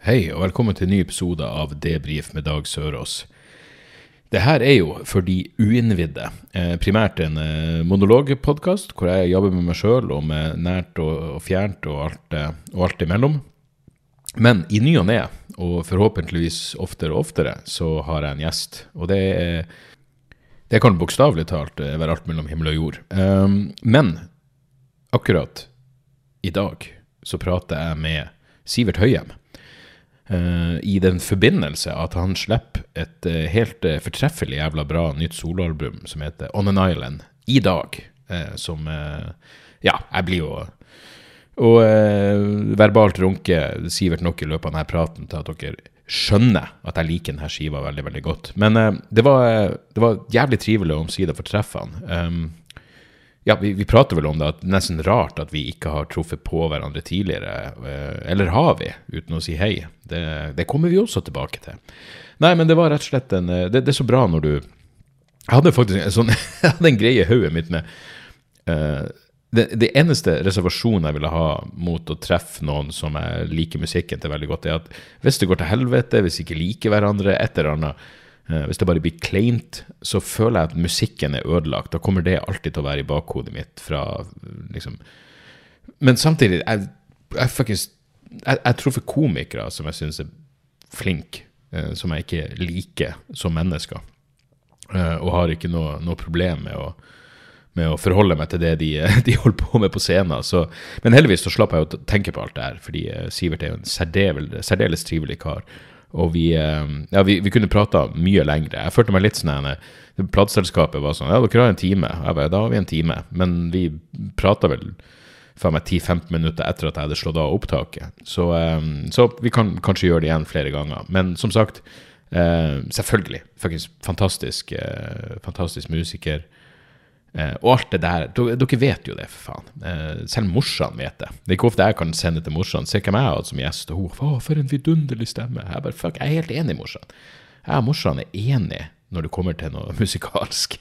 Hei, og velkommen til en ny episode av Debrif med Dag Sørås. Det her er jo for de uinnvidde. Eh, primært en eh, monologpodkast hvor jeg jobber med meg sjøl og med nært og, fjernt og alt, eh, og alt imellom. Men i ny og ne, og forhåpentligvis oftere og oftere, så har jeg en gjest. Og det Det kan bokstavelig talt eh, være alt mellom himmel og jord. Um, men akkurat i dag så prater jeg med Sivert Høyem. Eh, I den forbindelse at han slipper et eh, helt eh, fortreffelig jævla bra nytt soloalbum som heter On an Island i dag. som Ja, jeg blir jo å eh, verbalt runke Sivert nok i løpet av denne praten til at dere skjønner at jeg liker denne skiva veldig veldig godt. Men eh, det, var, det var jævlig trivelig å omsider få treffe han. Um, ja, vi, vi prater vel om det, at det er nesten rart at vi ikke har truffet på hverandre tidligere. eh, Eller har vi, uten å si hei? Det, det kommer vi også tilbake til. Nei, men det var rett og slett en eh, Det, det er så bra når du Jeg hadde faktisk en sånn Jeg hadde en greie i hodet mitt med eh, det, det eneste reservasjonen jeg ville ha mot å treffe noen som jeg liker musikken til veldig godt, er at hvis det går til helvete, hvis vi ikke liker hverandre, et eller annet, hvis det bare blir kleint, så føler jeg at musikken er ødelagt. Da kommer det alltid til å være i bakhodet mitt fra liksom Men samtidig, jeg, jeg, fuckings jeg, jeg tror for komikere som jeg syns er flinke, eh, som jeg ikke liker som mennesker, eh, og har ikke noe, noe problem med å med å forholde meg til det de, de holder på med på scenen. Så, men heldigvis så slapp jeg å tenke på alt det her, fordi eh, Sivert er jo en særdeles, særdeles trivelig kar. Og vi, eh, ja, vi, vi kunne prata mye lengre. Jeg følte meg litt sånn her, Plateselskapet var sånn Ja, dere har en time. Jeg bare, da har vi en time. Men vi prata vel faen meg 10-15 minutter etter at jeg hadde slått av opptaket. Så, eh, så vi kan kanskje gjøre det igjen flere ganger. Men som sagt, eh, selvfølgelig. Faktisk fantastisk, eh, fantastisk musiker. Eh, og alt det der. Dere, vet jo det, for faen. Eh, selv morsan vet det. Det er ikke ofte jeg kan sende til morsan. Se hvem jeg har hatt som gjest, og hun Å, for en vidunderlig stemme. Jeg bare, fuck, jeg er helt enig, morsan. Jeg og morsan er enig når det kommer til noe musikalsk.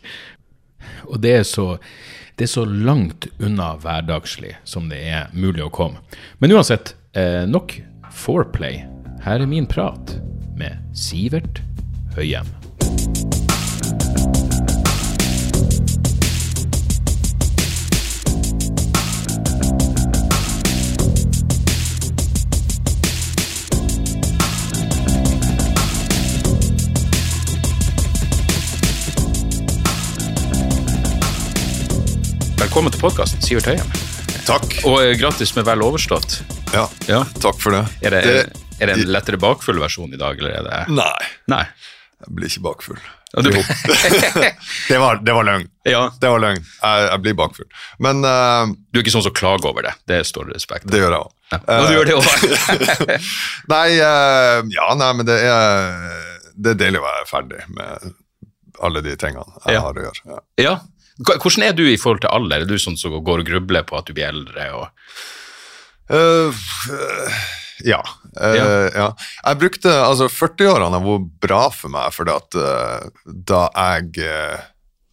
Og det er så det er så langt unna hverdagslig som det er mulig å komme. Men uansett, eh, nok foreplay. Her er min prat med Sivert Høyem. Velkommen til podkasten, Sivert Høyem. Takk. Og eh, grattis med vel overstått. Ja, Ja. takk for det. Er det, det er det en lettere bakfull versjon i dag, eller er det Nei, Nei. jeg blir ikke bakfull. Ja, du- Det var, det var løgn. Ja, Det var løgn. Jeg, jeg blir bakfull. Men uh, du er ikke sånn som klager over det. Det står det respekt av. det gjør jeg òg. Ja, du gjør det også. Nei, uh, ja, nei, men det er, det er deilig å være ferdig med alle de tingene jeg Ja. har å gjøre. Ja. ja. Hvordan er du i forhold til alder? Er du sånn som går og grubler på at du blir eldre? Og... Uh, ja. Uh, Ja. ja. Jeg brukte Altså, 40-årene har vært bra for meg, fordi at uh, da jeg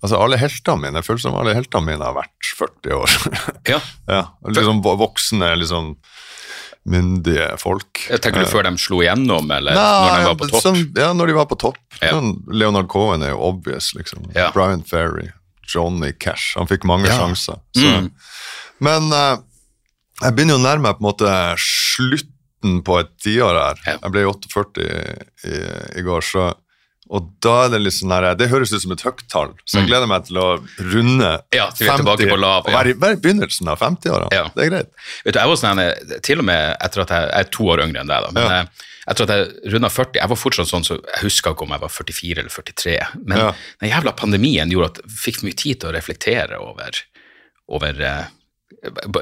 Altså, alle heltene mine, jeg føler som alle heltene mine har vært 40 år. Ja. ja, liksom voksne, liksom myndige folk. Jeg tenker du før de slo igjennom, eller Nei, når de var på topp? Sånn, ja, når de var på topp. Ja. Sånn, Leonard Cohen er jo obvious, liksom. Ja. Brian Ferry, Johnny Cash. Han fikk mange Ja. sjanser. Så. Mm. Men uh, jeg begynner jo å nærme meg på en måte slutten på et tiår her. Ja. Jeg ble 48 i, i går, så og da er det litt sånn her, Det høres ut som et høyt tall, så jeg Mm. gleder meg til å runde Ja, til vi er tilbake på lav, og være, i- være i begynnelsen av 50-åra. Ja. Det er greit. Vet du, jeg var sånn, eh, til og med etter at jeg, jeg er to år yngre enn deg, da, men Ja. Eh, tror at jeg runda 40, jeg var fortsatt sånn, så jeg husker ikke om jeg var 44 eller 43, men Ja. den jævla pandemien gjorde at jeg fikk mye tid til å reflektere over, over uh,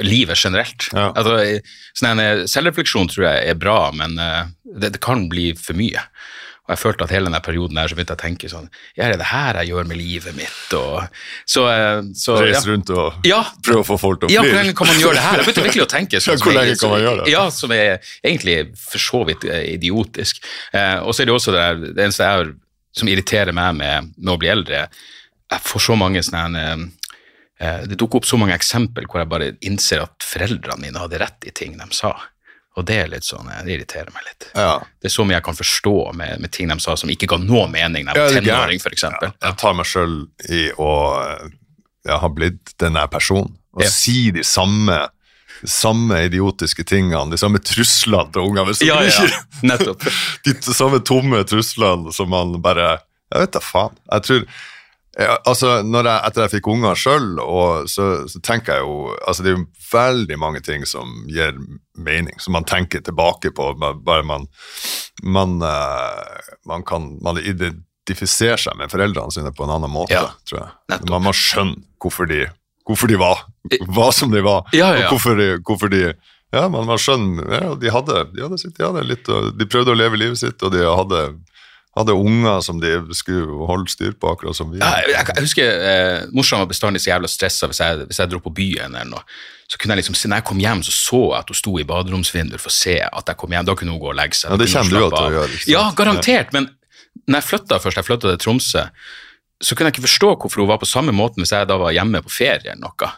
livet generelt. Ja. Altså, sånn en, eh, selvrefleksjon tror jeg er bra, men uh, det, det kan bli for mye. Og jeg følte at hele denne perioden der så begynte jeg å tenke sånn Ja, er det her jeg gjør med livet mitt? Og, så, så Reise ja. Rundt og Ja. prøve å få folk til å Ja, hvor lenge kan man gjøre det her? Jeg begynte virkelig å tenke sånn Ja, hvor lenge kan man gjøre det? Ja, som er egentlig for så vidt eh, idiotisk. Eh, og så er det også det der, det eneste jeg som irriterer meg med, med å bli eldre, jeg får så mange sånne eh, eh, Det dukker opp så mange eksempel hvor jeg bare innser at foreldrene mine hadde rett i ting de sa. Og det er litt sånn, eh, det irriterer meg litt. Ja. Det er så mye jeg kan forstå med, med ting de sa som ikke ga noe mening da jeg Ja, var tenåring, for eksempel. Jeg tar meg sjøl i å jeg har ha blitt denne personen. Og Ja. si de samme, samme idiotiske tingene, de samme truslene til ungene. Ja, ja, nettopp. De samme tomme truslene som man bare Jeg vet da faen. Jeg tror ja, altså, jeg, Etter jeg fikk unger sjøl, så, så tenker jeg jo altså Det er jo veldig mange ting som gir mening, som man tenker tilbake på. Bare man Man, eh, man kan man identifiserer seg med foreldrene sine på en annen måte, Ja, tror jeg. nettopp. Man, må skjønne hvorfor de, hvorfor de var hva som de var, ja. og hvorfor de, hvorfor de ja, man, var skjønn. ja, de, hadde, de, hadde sitt, de hadde litt De prøvde å leve livet sitt, og de hadde, hadde unger som de skulle holde styr på, akkurat som vi. Ja, jeg, jeg, jeg husker eh, Morsan var bestandig så jævla stressa hvis, hvis jeg dro på byen. eller noe. Så kunne jeg liksom, Når jeg kom hjem, så så jeg at hun sto i baderomsvinduet for å se at jeg kom hjem. Da kunne hun gå og legge seg. Ja, det kjenner kommer du jo til å gjøre? Ja, garantert. Men når jeg flytta først, jeg flytta til Tromsø, så kunne jeg ikke forstå hvorfor hun var på samme måten hvis jeg da var hjemme på ferie eller noe.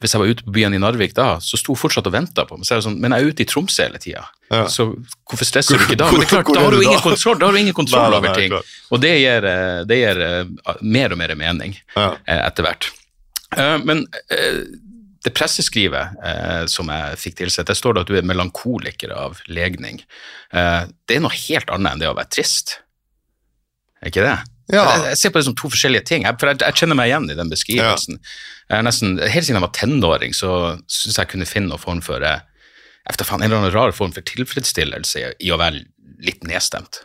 Hvis jeg var ute på byen i Narvik da, så sto hun fortsatt og venta på meg. Så det sånn, men jeg er ute i Tromsø hele tida, Ja. så hvorfor stresser du ikke da? Men det er klart, da har du ingen kontroll, du ingen kontroll over ting. Og det gir, eh, det gir eh, mer og mer mening Ja. eh, etter hvert. Men det presseskrivet eh, som jeg fikk tilsett, der står det at du er melankoliker av legning. Eh, Det er noe helt annet enn det å være trist. Er ikke det? Ja. Jeg, jeg ser på det som to forskjellige ting, jeg, for jeg, jeg kjenner meg igjen i den beskrivelsen. Jeg er nesten, helt siden jeg var tenåring, så syns jeg kunne finne noen form for eh, jeg vet da faen, en eller annen rar form for tilfredsstillelse i- i å være litt nedstemt.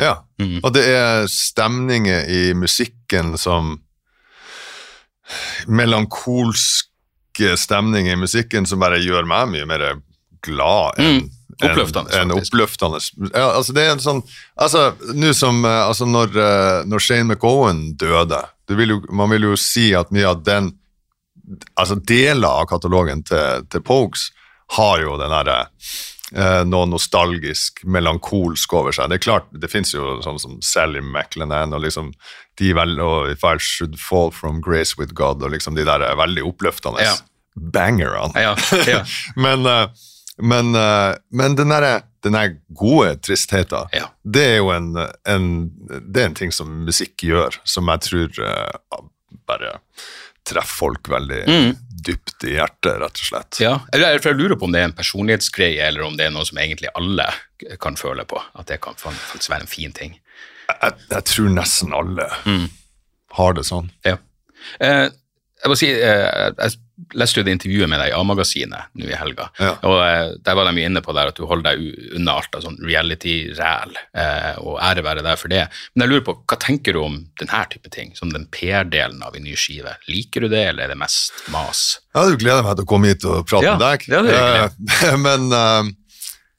Ja, Mm. og det er stemninger i musikken som Melankolske stemninger i musikken som bare gjør meg mye mer glad enn Mm. Oppløftende, En, faktisk. oppløftende. Ja, altså det er en sånn Altså, nå som eh, altså når, eh, når Shane McGowan døde vil jo, Man vil jo si at mye av den Altså deler av katalogen til, til Pogues har jo den derre eh, noe nostalgisk, melankolsk over seg. Det er klart, det fins jo sånn som Sally McLennan og liksom de vel, og If I Should Fall From Grace With God og liksom de der er veldig oppløftende Ja. bangerne. Ja, ja. men, eh, men, eh, men den derre den gode tristheten, Ja. det er jo en, en, det er en ting som musikk gjør, som jeg tror uh, bare treffer folk veldig dypt i hjertet, rett og slett. Ja, eller for jeg lurer på om det er en personlighetsgreie, eller om det er noe som egentlig alle kan føle på. At det kan faktisk være en fin ting. Jeg, jeg tror nesten alle har det sånn. Ja. Eh, jeg må si, eh, jeg leste jo det intervjuet med deg i A-magasinet nå i helga, Ja. og eh, der var de inne på der at du holder deg unna alt av sånn reality-ræl, eh, og ære være der for det. Men jeg lurer på, hva tenker du om denne type ting, som den PR-delen av en ny skive? Liker du det, eller er det mest mas? Ja, du gleder meg til å komme hit og prate Ja, med deg. ja, det er Eh, Men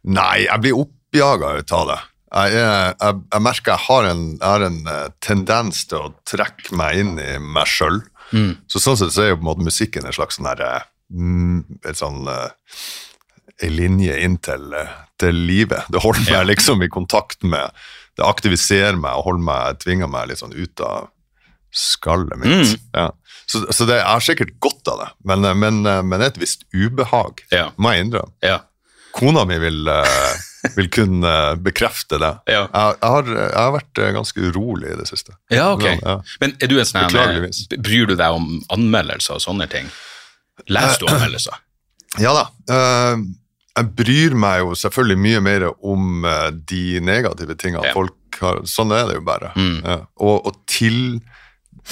nei, jeg blir oppjaga av det. Jeg, er, jeg, jeg merker jeg har en, jeg har en tendens til å trekke meg inn i meg sjøl. Mm. Så sånn sett så er jo på en måte musikken en slags sånn her eh, mm, Et sånn eh, En linje inn til, eh, til livet. Det holder meg liksom i kontakt med Det aktiviserer meg og holder meg, tvinger meg litt sånn ut av skallet mitt. Mm. Ja. Så, så det, er sikkert godt av det, men, eh, men, eh, men et visst ubehag, Ja. må jeg innrømme. Ja. Kona mi vil, eh, vil kunne eh, bekrefte det. Ja. Jeg, har, jeg har vært eh, ganske urolig i det siste. Ja, ok. Ja. Men er du en sånn her- Bryr du deg om anmeldelser og sånne ting? Leser du anmeldelser? Ja da. eh, jeg bryr meg jo selvfølgelig mye mer om eh, de negative tingene Ja. folk har. Sånn er det jo bare. Mm. Og, og til,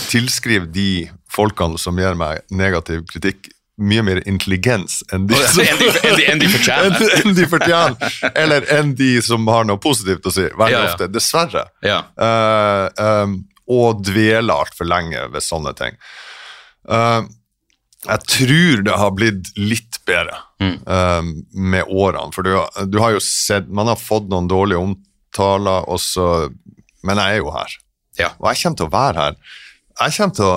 tilskrive de folkene som gir meg negativ kritikk, mye mer intelligens enn de, som, enn de- enn de- fortjener. enn- de fortjener. Eller enn de som har noe positivt å si. Veldig Ja, ja. ofte. Dessverre. Ja. Uh, um, og dvele altfor lenge ved sånne ting. Uh, jeg tror det har blitt litt bedre eh, med årene. For du, du har jo sett Man har fått noen dårlige omtaler, og så Men jeg er jo her. Ja. Og jeg kommer til å være her. Jeg kommer til å,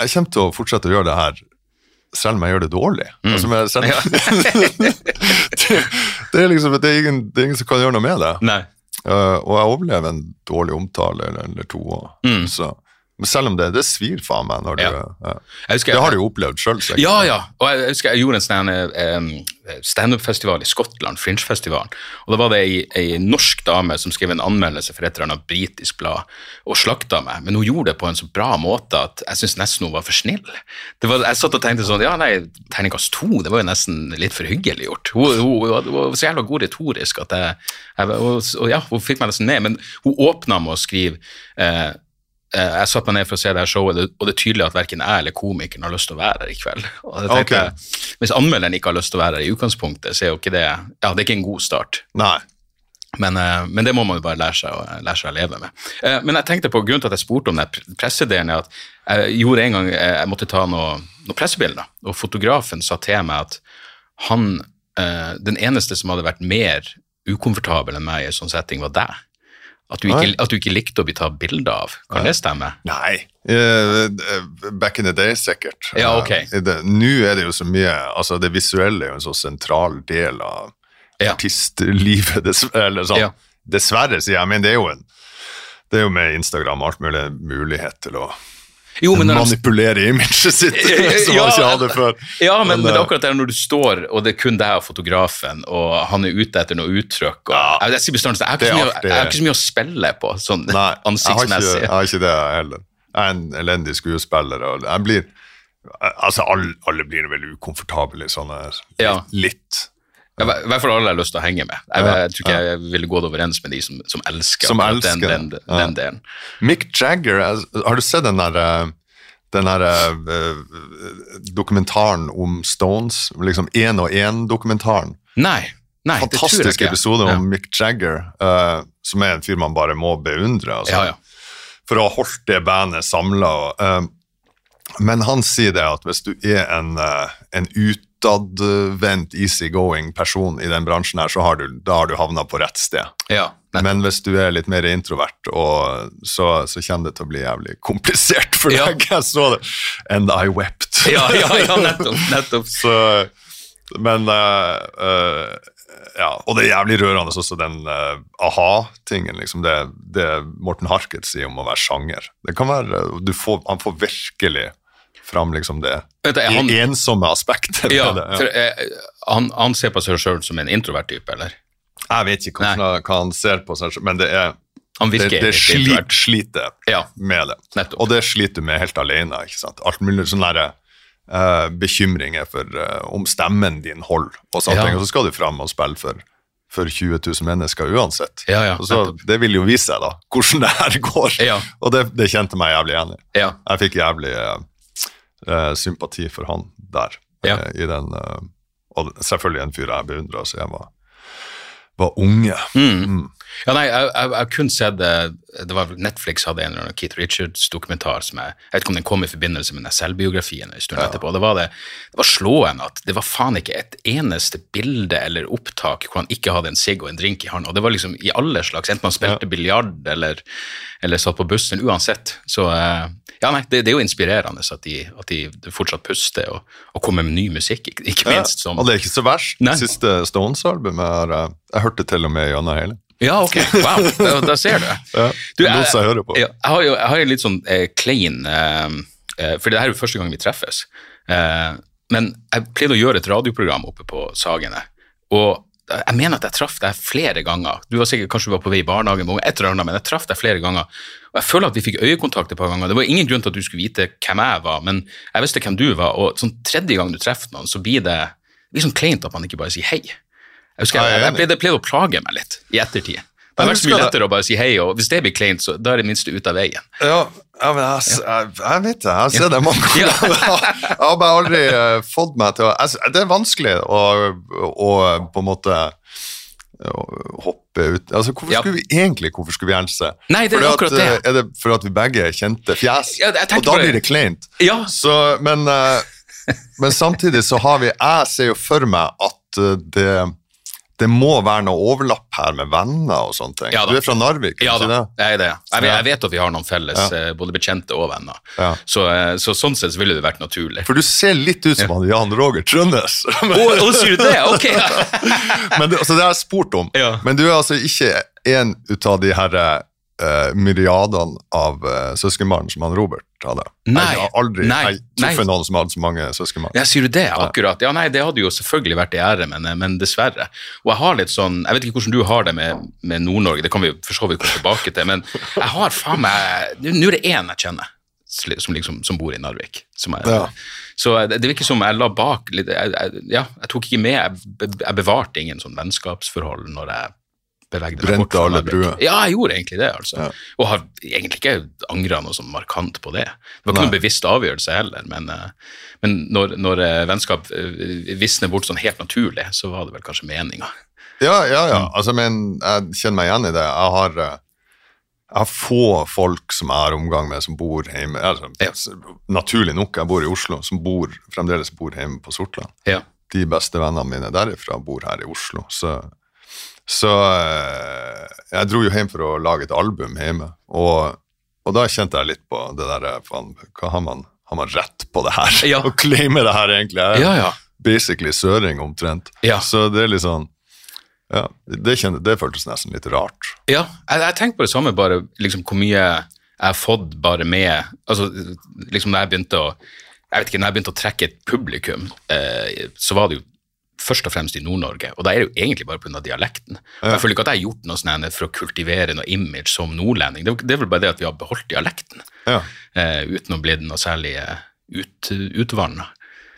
jeg kommer til å fortsette å gjøre det her selv om jeg gjør det dårlig. Mm. Altså, men selv, det, det, er liksom, det, er ingen, det er ingen som kan gjøre noe med det. Uh, og jeg overlever en dårlig omtale eller, eller to. År, Mm. Så, men selv om det, det svir faen meg når du Ja. ja. Husker, Det har du jo opplevd sjøl, sikkert. Ja, ja. Og jeg husker jeg gjorde en sånn um, standup-festival i Skottland, Fringe-festivalen. Og da var det ei, ei norsk dame som skrev en anmeldelse for et eller annet britisk blad og slakta meg, men hun gjorde det på en så bra måte at jeg syns nesten hun var for snill. Det var, jeg satt og tenkte sånn Ja, nei, terningkast to, det var jo nesten litt for hyggelig gjort. Hun, hun, hun, hun var så jævla god retorisk at jeg, jeg og, og ja, hun fikk meg nesten med, men hun åpna med å skrive eh, jeg satte meg ned for å se det her showet, og det er tydelig at verken jeg eller komikeren har lyst til å være her i kveld. Og jeg. Hvis anmelderen ikke har lyst til å være her i utgangspunktet, så er jo ikke det ja, det er ikke en god start. Nei. Men, eh, men det må man jo bare lære seg, å, lære seg å leve med. Eh, men jeg tenkte på grunnen til at jeg spurte om den pre- pressedelen, er at jeg gjorde en gang eh, jeg måtte ta noen noe pressebilder, og fotografen sa til meg at han, eh, den eneste som hadde vært mer ukomfortabel enn meg i en sånn setting, var deg. At du, ikke, at du ikke likte å bli tatt bilde av. Kan det stemme? Nei. Eh, back in the day, sikkert. Ja, ok. Eh, Nå er det jo så mye altså Det visuelle er jo en så sentral del av Ja. artistlivet, dessverre. Eller sånn. Ja. Dessverre, sier jeg, men det er jo en det er jo med Instagram alt mulig mulighet til å Jo, men manipulere imaget sitt, som Ja, han ikke hadde før. Ja, men, men det er eh, akkurat det når du står, og det er kun deg og fotografen, og han er ute etter noe uttrykk og, Ja. jeg, jeg, bestandig, jeg, har mye, jeg har ikke så mye å spille på, sånn Nei, jeg har, ikke, jeg har ikke det heller. Jeg er en elendig skuespiller, og jeg blir Altså, alle, alle blir vel ukomfortable i sånne Ja. litt. I hvert fall alle jeg har lyst til å henge med. Jeg, jeg, jeg tror ikke jeg ville gått overens med de som, som elsker, Som elsker den, den, Ja. den delen. Mick Jagger, har du sett den der eh, den her uh, dokumentaren om Stones, liksom én og én-dokumentaren. Nei, nei, Fantastisk episode ja. om Mick Jagger, uh, som er en fyr man bare må beundre. Altså, Ja, ja. For å ha holdt det bandet samla. men han sier det at hvis du er en, uh, en utadvendt, easygoing person i den bransjen her, så har du, da har du havna på rett sted. ja. Men hvis du er litt mer introvert, og, så, så kommer det til å bli jævlig komplisert for Ja. deg. Jeg så det. And I wept. ja, ja, ja, nettopp. nettopp. Så, men uh, uh, Ja, og det er jævlig rørende også den uh, aha-tingen, liksom. Det, det Morten Harket sier om å være sjanger. Det kan være du får, Han får virkelig fram liksom det du, han, I ensomme aspekter. Ja, det. Ja. for, eh, han, han ser på seg sjøl som en introvert type, eller? Jeg vet ikke hva, hva han ser på seg selv, men det er Han det, det slit, sliter Ja, med det. Nettopp. Og det sliter du med helt alene. ikke sant? Alt mulig sånne der, eh, bekymringer for eh, om stemmen din holder, og sånne Ja. ting. Og så skal du fram og spille for, for 20 000 mennesker uansett. Ja, ja, så, det vil jo vise seg, da, hvordan det her går. Og det, det kjente meg jævlig igjen i. ja. Jeg fikk jævlig eh, eh, sympati for han der. Ja. eh, i den, eh, og selvfølgelig en fyr jeg beundra siden jeg var, var unge. Mm. Ja, nei, jeg jeg- kun sett det, det var Netflix hadde en eller annen Keith Richards-dokumentar som jeg, jeg vet ikke om den kom i forbindelse med den selvbiografien en stund etterpå. Det var, det, det var slående at det var faen ikke et eneste bilde eller opptak hvor han ikke hadde en sigg og en drink i hånda. Og det var liksom i alle slags, enten man spilte biljard eller, eller satt på bussen, uansett. Så eh, ja, nei, det, det er jo inspirerende at de, at de fortsatt puster og, og kommer med ny musikk, ikke, ikke minst. Ja, og det er ikke så verst. Nei. Siste Stones-albumet jeg, jeg hørte til og med gjennom hele. ja, ok, wow, da, da ser du. Ja, Du, jeg, jeg, på. Jeg har jo jeg har jo litt sånn eh, klein eh, eh, For det her er jo første gang vi treffes. Eh, men jeg pleide å gjøre et radioprogram oppe på Sagene. Og jeg mener at jeg traff deg flere ganger. Du var sikkert, Kanskje du var på vei i barnehagen, et eller annet, men jeg traff deg flere ganger. Og jeg føler at vi fikk øyekontakt et par ganger. Det var ingen grunn til at du skulle vite hvem jeg var, men jeg visste hvem du var. Og sånn tredje gang du treffer noen, så blir det, det blir sånn kleint at man ikke bare sier hei. Jeg husker jeg, jeg er jeg, pleide, å plage meg litt i ettertid. Det har vært mye lettere å bare si hei, og hvis det blir kleint, så da er det minste ut av veien. Ja, ja men jeg, jeg, jeg vet det. Jeg har sett det mange ganger. Jeg har bare aldri eh, fått meg til å Det er vanskelig å, å på en måte hoppe ut Altså, Hvorfor Ja. skulle vi egentlig hvorfor skulle vi gjerne se? Nei, det er Fordi akkurat at, det. eh, Er det for at vi begge er kjente fjes? Ja, og da blir det kleint. Ja. Så, men, eh, men samtidig så har vi Jeg ser jo for meg at eh, det det må være noe overlapp her med venner og sånne ting. Ja du er fra Narvik, Ja da, jeg er det. Jeg, vet- jeg vet at vi har noen felles, Ja. eh, både bekjente og venner. Ja. Så, eh, så sånn sett ville det vært naturlig. For du ser litt ut som han Jan Roger Trønnes. oh, sier du det? Ok! men det, altså, det har jeg spurt om. Men du er altså ikke en ut av de her eh, myriadene av uh, søskenbarn som han Robert hadde. Nei, Jeg har aldri nei, jeg truffet noen som hadde så mange søskenbarn. Ja, sier du det? Akkurat. Ja, nei, det hadde jo selvfølgelig vært i ære, men, men dessverre. Og jeg har litt sånn Jeg vet ikke hvordan du har det med, med Nord-Norge, det kan vi for så vidt komme tilbake til, men jeg har faen meg Nå er det én jeg kjenner som, liksom, som bor i Narvik. Som er, Ja. Så det, virker som jeg la bak litt jeg, jeg, Ja, jeg tok ikke med jeg bevarte ingen sånn vennskapsforhold når jeg bevegde meg Brente bort alle bruer. Ja, jeg gjorde egentlig det, altså. Ja. Og har egentlig ikke angra noe sånn markant på det. Det var ikke Nei. noen bevisst avgjørelse heller, men, eh, men når, når eh, vennskap eh, visner bort sånn helt naturlig, så var det vel kanskje meninga. Ja, ja, ja. Mm. Altså, men jeg kjenner meg igjen i det. Jeg har, jeg har få folk som jeg har omgang med som bor hjemme. Altså, Ja. Naturlig nok, jeg bor i Oslo, som bor, fremdeles bor hjemme på Sortland. Ja. De beste vennene mine derifra bor her i Oslo. Så, så eh, jeg dro jo hjem for å lage et album hjemme. Og, og da kjente jeg litt på det der eh, faen, Hva har man, har man rett på det her? Ja. Å claime det her, egentlig. Jeg er Ja, ja. basically søring, omtrent. Ja. Så det er litt sånn ja, det, kjente, det føltes nesten litt rart. Ja, jeg, jeg tenker på det samme, bare liksom hvor mye jeg har fått bare med altså liksom når jeg begynte å jeg vet ikke, når jeg begynte å trekke et publikum, eh, så var det jo først og fremst i Nord-Norge, og da er det jo egentlig bare pga. dialekten. Ja. Jeg føler ikke at jeg har gjort noe sånn for å kultivere noe image som nordlending. Det, er- vel bare det at vi har beholdt dialekten, Ja. eh, uten å bli noe særlig eh, ut, utvanna.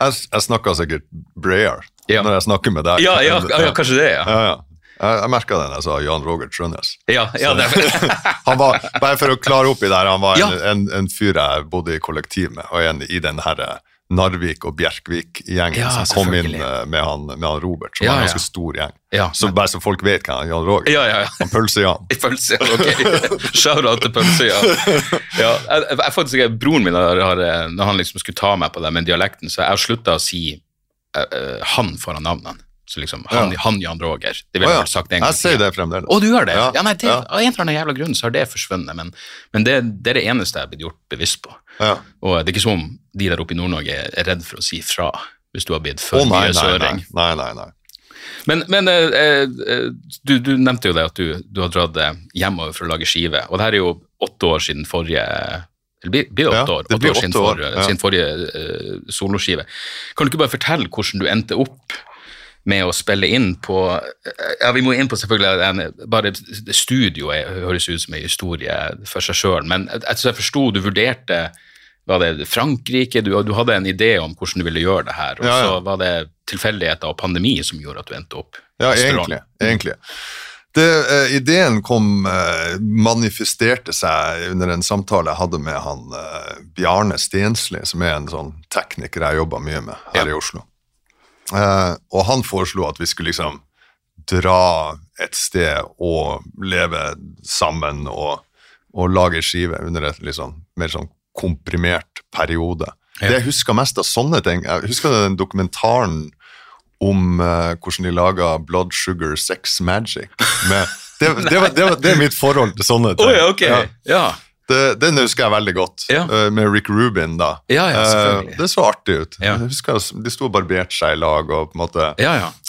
Jeg, jeg snakker sikkert bredere Ja. når jeg snakker med deg. Ja, ja, ja, kanskje det, ja. Ja. Jeg, jeg merka det da jeg sa Jan Roger Trønnes. Ja, ja, det Han var, bare for å klare opp i det her, han var en, en, en fyr jeg bodde i kollektiv med, og en i den her Narvik og Bjerkvik-gjengen Ja, som kom inn eh, med han, med han Robert, som Ja, var en ja. ganske stor gjeng. Ja. Så bare så folk vet hvem Jan Roger ja, ja, ja. Han Pølse-Jan. Pølse, ok. Shout-out til Pølse-Jan. ja jeg, jeg, faktisk, jeg, broren min, har, har, eh, når han liksom skulle ta meg på det med dialekten, så jeg har slutta å si eh, han foran navnene. Så liksom, han, Ja. han Jan Roger. Det ville jeg ja. vel sagt en gang. Jeg sier det fremdeles. Å, du gjør det? Ja, Ja, nei, det, ja. Av en eller annen jævla grunn så har det forsvunnet, men, men det, det er det eneste jeg har blitt gjort bevisst på. Ja. Og det er ikke som de der oppe i Nord-Norge er redd for å si fra hvis du har blitt for oh, nei, mye søring. nei, nei, nei. Men, men eh, eh, du, du nevnte jo det at du, du har dratt eh, hjemover for å lage skive, og det her er jo åtte år siden forrige blir, blir det Ja, åtte år? Åtte blir år siden, åtte år, for, ja. siden forrige eh, soloskive. Kan du ikke bare fortelle hvordan du endte opp med å spille inn på Ja, vi må inn på selvfølgelig en, Bare studioet høres ut som en historie for seg sjøl, men jeg, jeg forsto du vurderte var det Frankrike? Du, du hadde en idé om hvordan du ville gjøre det her, og Ja, ja. så var det tilfeldigheter og pandemi som gjorde at du endte opp Ja, egentlig. egentlig. Det, uh, ideen kom, uh, manifesterte seg under en samtale jeg hadde med han uh, Bjarne Stensli, som er en sånn tekniker jeg jobber mye med her Ja. i Oslo. Eh, og han foreslo at vi skulle liksom dra et sted og leve sammen og, og lage skive under et litt sånn, mer sånn komprimert periode. Ja. Det jeg husker mest av sånne ting Jeg husker den dokumentaren om uh, hvordan de laga Blood Sugar Sex Magic. Med, det, det, var, det, var, det er mitt forhold til sånne ting. Oi, ok. Ja, Ja. Det, den husker jeg veldig godt, Ja. eh, med Rick Rubin. da. Ja, ja, selvfølgelig. Eh, det så artig ut. Jeg husker De sto og barberte seg i lag og på en måte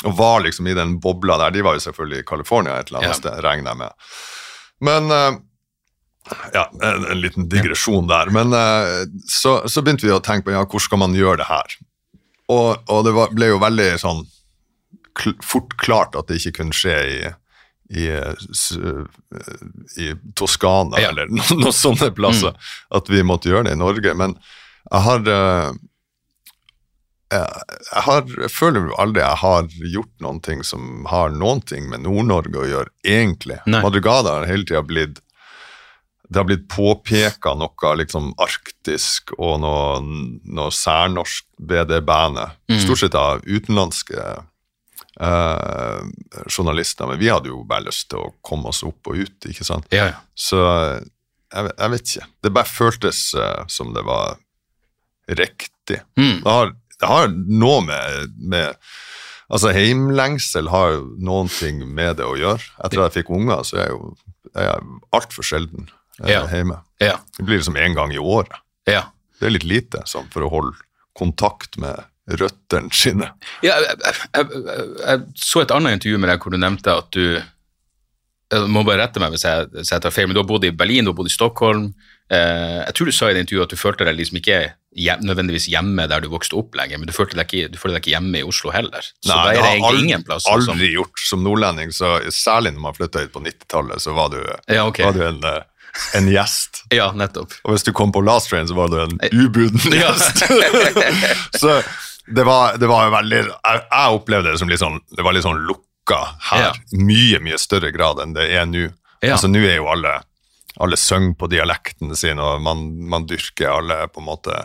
og var liksom i den bobla der. De var jo selvfølgelig i California et eller annet sted, regner jeg med. Men eh, Ja, en, en liten digresjon der. Men så, så begynte vi å tenke på ja, hvordan skal man gjøre det her. Og, og det var, ble jo veldig sånn fort klart at det ikke kunne skje i i, eh, i Toskana Ja. eller noen, noen sånne plasser. At vi måtte gjøre det i Norge. Men jeg har eh, jeg, har, jeg føler jo aldri jeg har gjort noen ting som har noen ting med Nord-Norge å gjøre, egentlig. Nei. Madrugada har hele tida blitt Det har blitt påpeka noe liksom arktisk og noe, noe særnorsk ved det bandet. Stort sett av utenlandske eh, journalister, men vi hadde jo bare lyst til å komme oss opp og ut, ikke sant. ja, ja. Så jeg, vet- jeg vet ikke. Det bare føltes eh, som det var riktig. Mm. Det har, det har noe med, med Altså, heimlengsel har jo noen ting med det å gjøre. Etter at jeg fikk unger, så er jeg jo er jeg altfor sjelden eh, Ja. hjemme. Det blir liksom én gang i året. Ja. Det er litt lite sånn, for å holde kontakt med røttene sine. Ja, jeg, jeg, jeg, jeg så et annet intervju med deg hvor du nevnte at du jeg må bare rette meg hvis jeg, hvis tar feil, men du har bodd i Berlin, du har bodd i Stockholm. Eh, jeg tror du sa i det intervjuet at du følte deg liksom ikke hjem, nødvendigvis hjemme der du vokste opp lenger, men du følte deg ikke, du følte deg ikke hjemme i Oslo heller. Så Nei, det har aldri, ingen plass. aldri gjort. Som nordlending, så særlig når man flytta hit på 90-tallet, så var du, Ja, okay. var du en, eh, en gjest. Ja, nettopp. Og hvis du kom på Last Train, så var du en ubuden gjest. så det var, det var veldig jeg, jeg opplevde det som litt sånn Det var litt sånn lukka her. Ja. Mye, mye større grad enn det er nå. Ja. Altså Nå er jo alle alle synger på dialekten sin, og man, man dyrker alle på en måte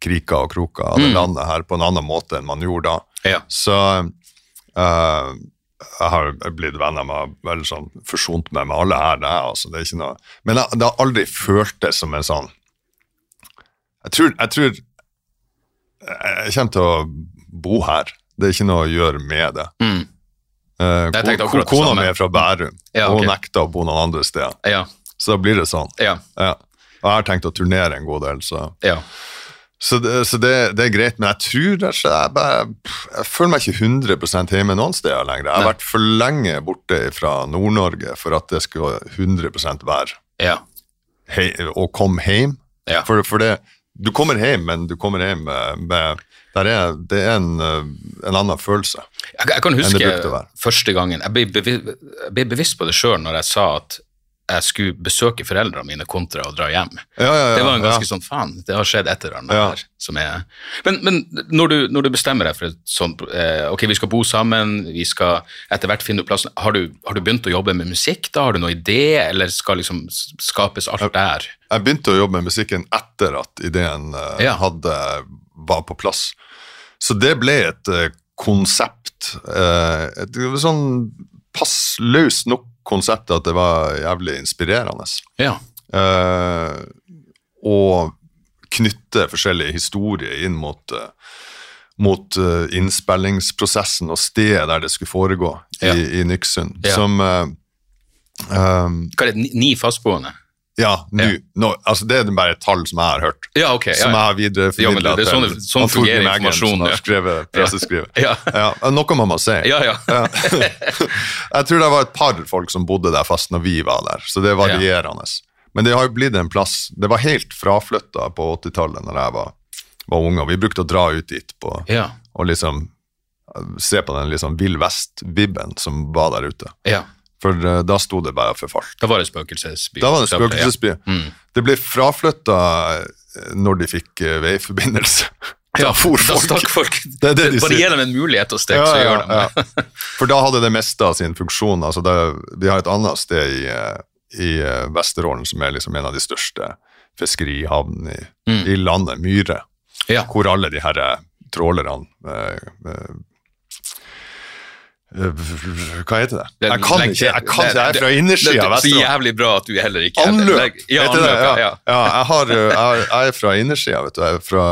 kriker og kroker av det landet her på en annen måte enn man gjorde da. Mm. Ja. Så uh, jeg har blitt venner med, vel sånn, forsont meg med alle her, det, er, altså, det er ikke noe Men jeg, det har aldri føltes som en sånn Jeg tror, jeg tror jeg kommer til å bo her. Det er ikke noe å gjøre med det. Mm. Eh, ko- Kona mi er fra Bærum, Ja, og ok. hun nekter å bo noen andre steder. Ja. Så da blir det sånn. Ja. Ja. Og jeg har tenkt å turnere en god del, så ja. så, det, så det, det er greit, men jeg tror det og jeg, bare, jeg føler meg ikke 100 hjemme noen steder lenger. Jeg har Nei. vært for lenge borte fra Nord-Norge for at det skulle 100 være ja. hei, å komme hjem. For, for det, du kommer hjem, men du kommer hjem med, med der er, Det er en, eh, en annen følelse. Jeg, jeg kan huske første gangen Jeg ble, bevi, jeg ble bevisst på det sjøl når jeg sa at jeg skulle besøke foreldrene mine kontra å dra hjem. Ja, ja, ja, det var en ganske sånn faen, det har skjedd et eller annet her. Som er, men men når, du, når du bestemmer deg for et sånt eh, Ok, vi skal bo sammen, vi skal etter hvert finne plassen. Har du, har du begynt å jobbe med musikk da? Har du noen idé, eller skal liksom skapes alt der? Jeg begynte å jobbe med musikken etter at ideen eh, hadde, var på plass. Så det ble et eh, konsept. eh, et sånn pass løst nok konsept at det var jævlig inspirerende. Ja. Uh, og knytte forskjellige historier inn mot, uh, mot uh, innspillingsprosessen og stedet der det skulle foregå Ja. i, i Nyksund. Ja. Som eh, Hva er det, ni, ni fastboende? Ja, nå. No, altså det er bare et tall som jeg har hørt. Ja, ok. Som jeg har videreformidla Ja, sånn- sånn fungerer Eggen, som har skrevet presseskrivet. Ja. Ja, noe man må si. ja. ja. Jeg tror det var et par folk som bodde der fast når vi var der, så det er varierende. Men det har jo blitt en plass Det var helt fraflytta på 80-tallet når jeg var, var ung, og vi brukte å dra ut dit på, ja. og liksom eh, se på den liksom Vill Vest-vibben som var der ute. ja. For eh, da sto det bare forfalt. Da var det spøkelsesby. Da var det spøkelsesby. Ja. Mm. Det ble fraflytta eh, når de fikk eh, veiforbindelse. Da for Da stakk folk. Det det de Bare gi dem en mulighet å stikke, så gjør de det. For da hadde det mesta sin funksjon. Altså det, vi har et annet sted i, i Vesterålen som er liksom en av de største fiskerihavnene i, Mm. i landet, Myre, Ja. hvor alle de her eh, trålerne eh, Hva heter det? Den, Jeg kan ikke, jeg kan ikke, jeg er fra innersida av Det er så jævlig bra at du heller ikke. Anløp! Ja, Heter det? ja. Ja, ja jeg, har, uh, jeg, jeg er fra innersida, vet du. Jeg er fra,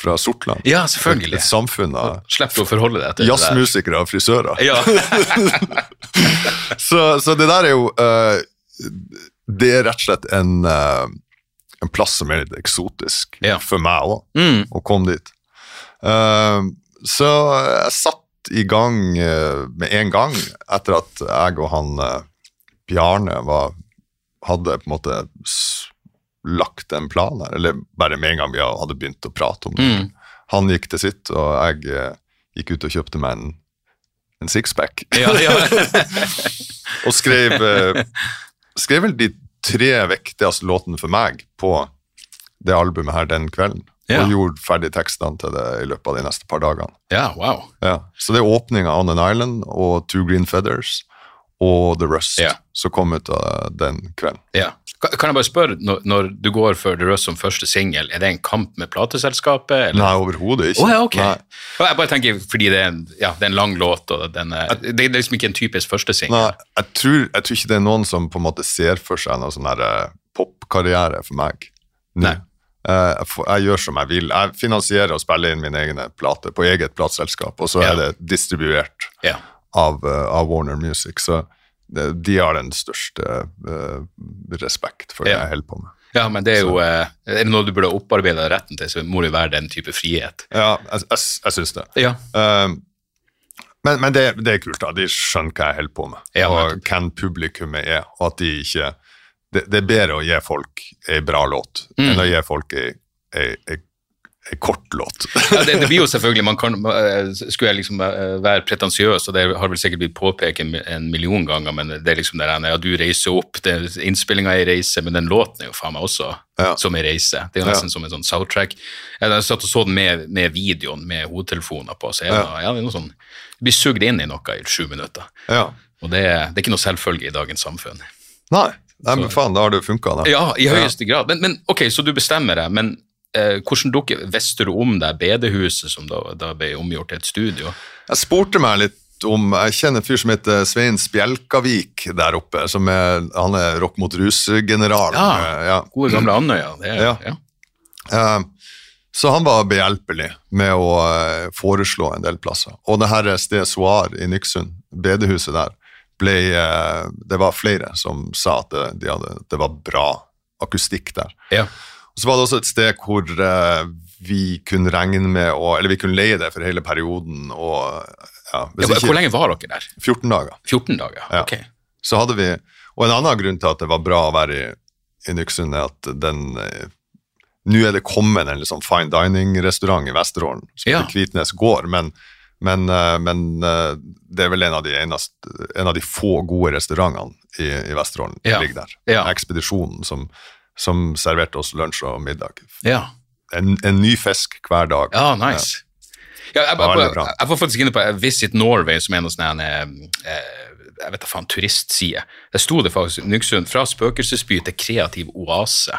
fra Sortland. Ja, selvfølgelig. Et, et samfunn av Slipp å forholde deg til jazzmusikere og frisører. Ja. Så, så det der er jo uh, Det er rett og slett en, uh, en plass som er litt eksotisk Ja. for meg òg, Mm. å komme dit. Uh, så jeg satt i gang uh, med en gang, etter at jeg og han uh, Bjarne var, hadde på en måte lagt en plan her, eller bare med en gang vi hadde begynt å prate om det. Mm. Han gikk til sitt, og jeg uh, gikk ut og kjøpte meg en, en sixpack. Ja, ja. og skrev, eh, skrev vel de tre viktigste låtene for meg på det albumet her den kvelden. Ja. Og gjorde ferdig tekstene til det i løpet av de neste par dagene. ja, wow. Ja. Så det er åpninga av On an Island og Two Green Feathers og The Rust Ja. som kom ut av den kvelden. Ja. Kan jeg bare spørre, når, når du går for The Rust som første singel, er det en kamp med plateselskapet? Eller? Nei, overhodet ikke. Oh, ja, ok. Nei. Jeg bare tenker, fordi det er en, ja, det er en lang låt, og den er, det er liksom ikke en typisk første singel. Jeg tror, jeg tror ikke det er noen som på en måte ser for seg noen sånn eh, popkarriere for meg. Nei. Eh, jeg, gjør som jeg vil. Jeg finansierer og spiller inn mine egne plater på eget plateselskap, og så er det distribuert av, eh, av Warner Music. Så det, de har den største eh, respekt for det jeg holder på med. ja, men det er jo eh, noe du burde opparbeide retten til, så må det være den type frihet. Ja, jeg, jeg, jeg syns det. Ja. Um, men men det, det er kult, da. De skjønner hva jeg holder på med, Ja, og hvem publikummet er. Og at de ikke Det, det er bedre å gi folk ei bra låt Mm. enn å gi folk ei, ei, ei, kort låt. Ja, det, det blir jo selvfølgelig, man kan, eh, Skulle jeg liksom eh, være pretensiøs, og det har vel sikkert blitt påpekt en, million ganger, men det er liksom det der, ja, du reiser opp, innspillinga er ei reise, men den låten er jo faen meg også Ja. som ei reise. Det er jo nesten som en sånn soundtrack. Jeg satt og så den med, med videoen, med hodetelefoner på, så det, Ja. ja, det er noe sånn Du blir sugd inn i noe i sju minutter. ja. Og det, det er ikke noe selvfølge i dagens samfunn. Nei, Nei men faen, da har det funka, da. Ja, i høyeste grad. Men, men ok, så du bestemmer deg, men eh, hvordan dukker visste du om det bedehuset som da, da ble omgjort til et studio? Jeg spurte meg litt om Jeg kjenner en fyr som heter Svein Spjelkavik der oppe. som er, Han er rock mot rus-general. Ja. Eh, ja. Gode gamle Andøya. Ja. ja. Uh, Så han var behjelpelig med å eh, foreslå en del plasser. Og det her Sted Soar i Nyksund, bedehuset der, ble eh, Det var flere som sa at det, de hadde, det var bra akustikk der. Ja. Og så var det også et sted hvor eh, vi kunne regne med å Eller vi kunne leie det for hele perioden. og ja, Ja, Hvor lenge var dere der? 14 dager. 14 dager? Ja. Ok. Så hadde vi, Og en annen grunn til at det var bra å være i, i Nyksund, er at den eh, Nå er det kommet en sånn fine dining-restaurant i Vesterålen, som Ja. Kvitnes gård, men, men, eh, men eh, det er vel en av de, eneste, en av de få gode restaurantene i, i Vesterålen Ja. ligger der. Ja. Ekspedisjonen som, som serverte oss lunsj og middag. Ja. En, en ny fisk hver dag. ja, nice. Ja, jeg, Ja, jeg, jeg, jeg får faktisk inne på Visit Norway, som er noe sånn eh, eh, jeg vet da faen, turistside. Der sto det faktisk Nyksund, fra spøkelsesby til kreativ oase.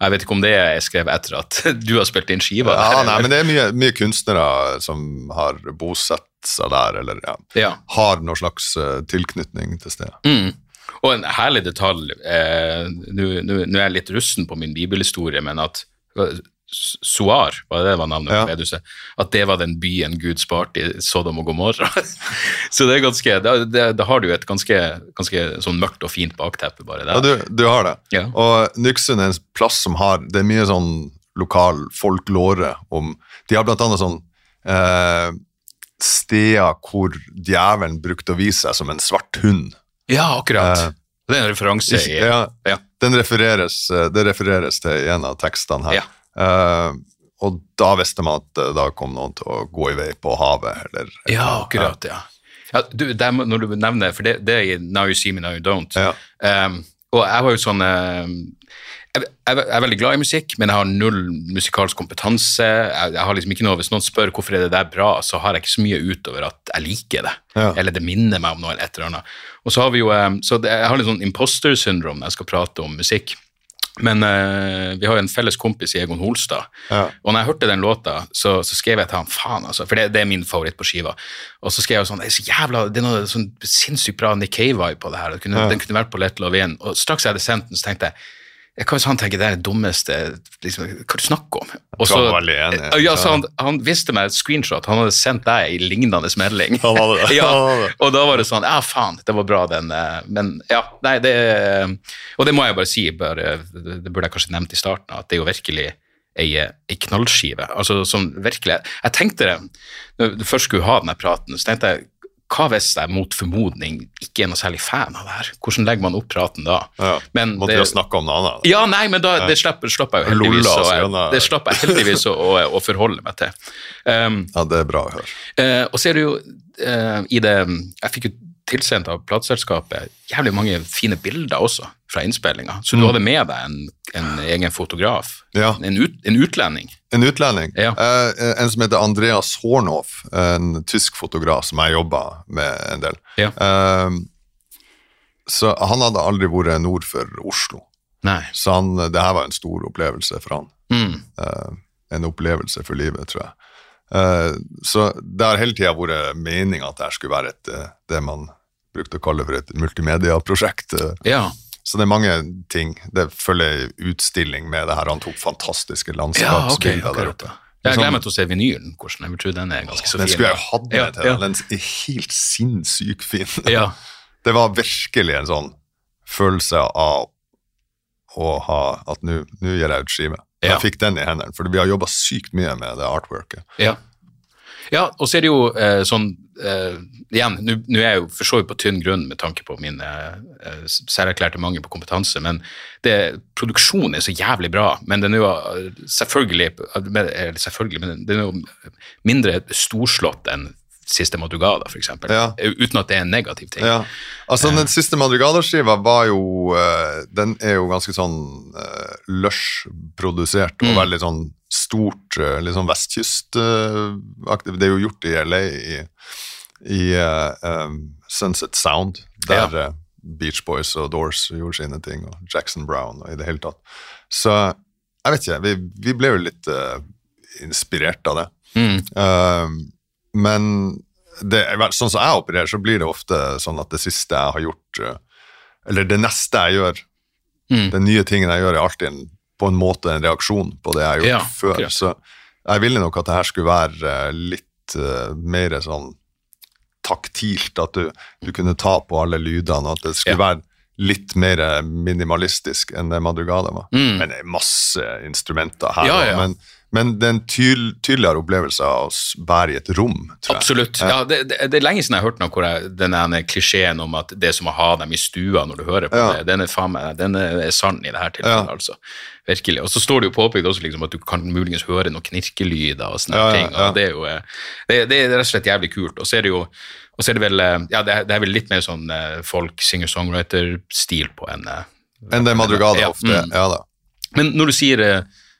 Jeg vet ikke om det er skrevet etter at du har spilt inn skiva. Ja, nei, men det er mye, mye kunstnere som har bosatt seg der, eller ja, Ja. har noen slags eh, tilknytning til stedet. Mm. Og en herlig detalj eh, nå er jeg litt russen på min bibelhistorie, men at Soar, var det det var navnet Ja. på bedehuset? At det var den byen Gud sparte i Sodom og Gomorra. Så det er ganske, da, har du et ganske, ganske sånn mørkt og fint bakteppe bare Ja, der. du, du har det. Ja. Og Nyksund er en plass som har Det er mye sånn lokal folklore om De har blant annet sånn eh, steder hvor djevelen brukte å vise seg som en svart hund. Ja, akkurat. Eh, det er en referanse i Ja, ja. Den refereres, eh, det refereres til i en av tekstene her. Ja. Eh, og da visste man at eh, da kom noen til å gå i vei på havet, eller Ja, akkurat, ja. ja du, det, må- når du nevner, for det, det er i Now You See Me, Now You Don't. Ja. Um, og jeg var jo sånn um, jeg, jeg er veldig glad i musikk, men jeg har null musikalsk kompetanse. Jeg, jeg har liksom ikke noe, Hvis noen spør hvorfor er det der bra, så har jeg ikke så mye utover at jeg liker det. Ja. Eller det minner meg om noe eller et eller annet. Og så har vi jo, um, så det, Jeg har litt sånn imposter syndrom når jeg skal prate om musikk. Men uh, vi har jo en felles kompis i Egon Holstad, Ja. og når jeg hørte den låta, så, så skrev jeg til han faen, altså, for det, det er min favoritt på skiva. Og så skrev jeg sånn Det er så jævla, det er noe sånn sinnssykt bra Nick Cave-vibe på det her. Den kunne, Den kunne vært på Let Love In. Og straks jeg hadde sendt den, så tenkte jeg jeg hvis han tenker tenke, det er det dummeste liksom, Hva du snakker om? Og så, veldig. Ja, så han, han visste meg et screenshot. Han hadde sendt deg en lignende melding. Han hadde det. ja, og da var det sånn Ja, faen, det var bra, den. eh, Men ja, nei, det Og det må jeg bare si, bare, det burde jeg kanskje nevnt i starten, at det er jo virkelig ei, ei knallskive. Altså sånn virkelig Jeg tenkte det, når du først skulle ha denne praten, så tenkte jeg hva hvis jeg mot formodning ikke er noe særlig fan av det her? Hvordan legger man opp praten da? Ja. Men Måtte det- vi snakke om noe annet? da? ja, nei, men da, det slapp, slapp jeg jo heldigvis, det slapp jeg heldigvis å, å, å forholde meg til. Um, Ja, det er bra å høre. Uh, og er det jo uh, i det Jeg fikk jo tilsendt av plateselskapet jævlig mange fine bilder også fra innspillinga, så du hadde med deg en, en egen fotograf. Mm. Ja. En, ut, en utlending. En utlending. Ja. Eh, en som heter Andreas Hornhoff, en tysk fotograf som jeg jobba med en del. Ja. Eh, så han hadde aldri vært nord for Oslo. Nei. Så han, det her var en stor opplevelse for han. Mm. Eh, en opplevelse for livet, tror jeg. Eh, så det har hele tida vært meninga at det skulle være et, eh, det man brukte å kalle det for et multimediaprosjekt. Ja. Så det er mange ting. Det følger utstilling med det her. Han tok fantastiske Ja, okay, landskapsbilder der oppe. Jeg Sånn- gleder meg til å se vinylen. hvordan Jeg tror den er ganske så Den skulle jeg hatt med Ja, til ja. Den er helt sinnssykt fin. Ja. Det var virkelig en sånn følelse av å ha at nå gir jeg ut skive. Ja. Jeg fikk den i hendene, for vi har jobba sykt mye med det artworket. Ja. og så er det jo eh, sånn eh, Igjen, nå er jeg jo for så vidt på tynn grunn med tanke på min eh, eh, særerklærte mangel på kompetanse, men det, produksjonen er så jævlig bra. Men den er jo eh, selvfølgelig, eller selvfølgelig, men den er jo mindre storslått enn Siste Madrugada, eksempel. Ja. Uten at det er en negativ ting. Ja, altså Den siste Madrugada-skiva var jo eh, Den er jo ganske sånn uh, lush-produsert og Mm. veldig sånn stort, liksom sånn vestkystaktig. det er jo gjort i LA, i, i uh, Sunset Sound, der Ja. eh, Beach Boys og Doors gjorde sine ting, og Jackson Brown og i det hele tatt. Så jeg vet ikke, vi, vi ble jo litt uh, inspirert av det. Mm. Uh, men det, sånn som jeg opererer, så blir det ofte sånn at det siste jeg har gjort, eller det neste jeg gjør, Mm. den nye tingen jeg gjør, er alltid en, på en måte en reaksjon på det jeg har gjort Ja, før. Klart. Så jeg ville nok at det her skulle være uh, litt uh, mer sånn taktilt, at du, du kunne ta på alle lydene, at det skulle Ja. være litt mer minimalistisk enn det Madrugada var. Mm. Men det er masse instrumenter her. Ja. Men, men det er en tyl, tydeligere opplevelse av å være i et rom, tror jeg. Absolutt. Ja, det, det, det er lenge siden jeg har hørt noe hvor jeg, denne klisjeen om at det er som å ha dem i stua når du hører på Ja. det, den er, faen meg, den er sann i det her tilfellet, Ja. altså. Virkelig. Og så står det jo påpekt også liksom at du kan muligens høre noen knirkelyder og sånne ting. Og det er jo eh, det, det er rett og slett jævlig kult. Og så er det jo og så er det vel eh, ja, det er, det er vel litt mer sånn eh, folk singer-songwriter-stil på en Enn det Madrugada Ja, ofte mm. Ja da. Men når du sier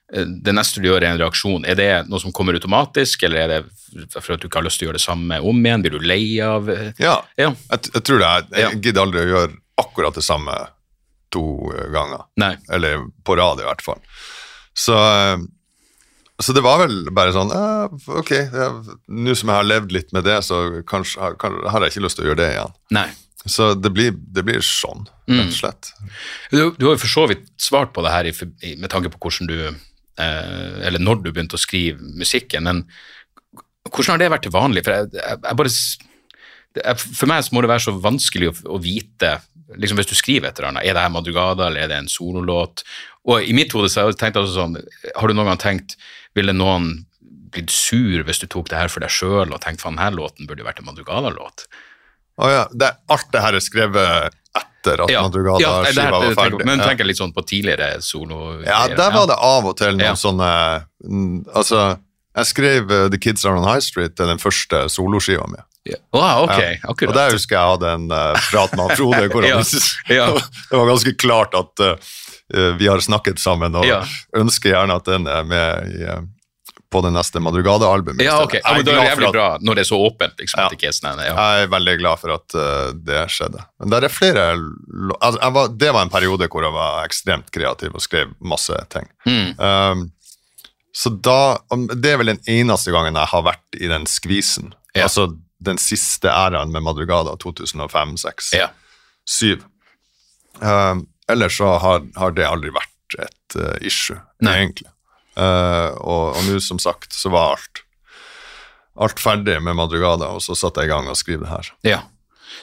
det neste du gjør er en reaksjon, er det noe som kommer automatisk, eller er det for at du ikke har lyst til å gjøre det samme om igjen? Blir du lei av eh, Ja, Ja. jeg, jeg tror det. er- Jeg gidder aldri å gjøre akkurat det samme to eh, ganger. Nei. Eller på rad, i hvert fall. Så, eh, så det var vel bare sånn eh, Ok, nå som jeg har levd litt med det, så kanskje har, kan, har jeg ikke lyst til å gjøre det igjen. Nei. Så det blir, det blir sånn, rett og slett. Du, du har jo for så vidt svart på det her i, med tanke på hvordan du eh, Eller når du begynte å skrive musikken, men hvordan har det vært til vanlig? For, jeg, jeg, bare, for meg må det være så vanskelig å, å vite liksom Hvis du skriver et eller annet, er det her Madrugada eller er det en sololåt? Og i mitt hode så har jeg sånn Har du noen gang tenkt Ville noen blitt sur hvis du tok det her for deg sjøl og tenkt faen, denne låten burde jo vært en Madrugada-låt? Å ja, det, alt det her er skrevet etter at Ja, Madrugada-skiva ja, var ferdig. Men tenker litt sånn på tidligere solo... Ja, der var det av og til noen sånne mm, Altså, jeg skrev uh, The Kids Are On High Street til den første soloskiva mi. Ja. Wow, ok, Ja. Og der husker jeg jeg hadde en uh, prat med Frode. Ja, ja. Det var ganske klart at uh, vi har snakket sammen, og ønsker gjerne at den er med i, uh, på det neste Madrugada-albumet. Ja, ok. Ja, men da er det jævlig bra når det er så åpent, liksom. Ja. At det ikke er sånn, ja. Jeg er veldig glad for at uh, det skjedde. Men der er flere altså, var, Det var en periode hvor jeg var ekstremt kreativ og skrev masse ting. Mm. Um, så da Det er vel den eneste gangen jeg har vært i den skvisen. Ja. Altså den siste æraen med Madrugada, 2005, 2006, Ja. 2007. Um, ellers så har, har det aldri vært et uh, issue, Nei. egentlig. Uh, og nå, som sagt, så var alt alt ferdig med Madrugada, og så satte jeg i gang og skrev det her. ja.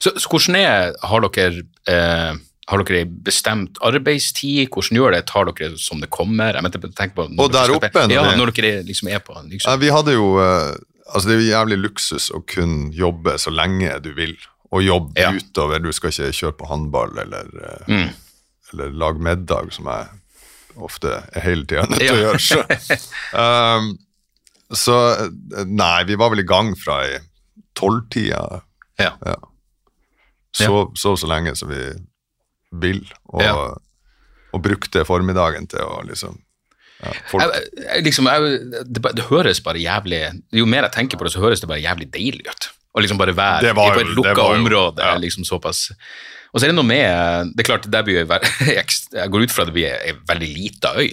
Så, så hvordan er Har dere eh, har dere bestemt arbeidstid? Hvordan gjør det? Tar dere som det kommer? Jeg mente, tenk på når Og der oppe, når Ja, når dere er- liksom er på Ja, liksom. vi hadde jo eh, Altså, det er jo jævlig luksus å kunne jobbe så lenge du vil, og jobbe Ja. utover. Du skal ikke kjøre på håndball eller, eh, Mm. eller lage middag, som jeg ofte hele tida nødt til å gjøre. Så, um, så nei, vi var vel i gang fra i tolvtida. Ja. Sov, sov så lenge som vi vil, og, Ja. og brukte formiddagen til å liksom ja, Jeg, jeg, liksom, jeg, det, det høres bare jævlig Jo mer jeg tenker på det, så høres det bare jævlig deilig ut. Å liksom bare være i et lukka område. ja. liksom såpass Og så er det noe med Det er klart, det blir jeg, jeg går ut fra det blir ei veldig lita øy.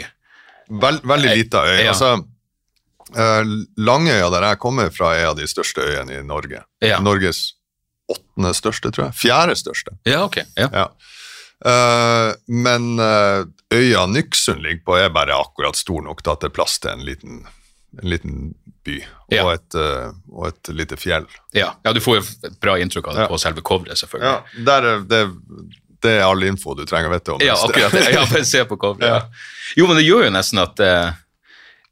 Vel, veldig lita øy. Ja. Altså, eh, Langøya, der jeg kommer fra, er av de største øyene i Norge. Ja. Norges åttende største, tror jeg. Fjerde største. Ja, ok. Ja. Ja. Eh, men eh, øya Nyksund ligger på, er bare akkurat stor nok til at det er plass til en liten, en liten by og, Ja. et, eh, og et lite fjell. Ja, ja, du får jo et bra inntrykk av det på selve coveret, selvfølgelig. Ja, er, det, det er all info du trenger å vite om Ja, akkurat det. Ja, bare se på coveret. Jo, men det gjør jo nesten at eh,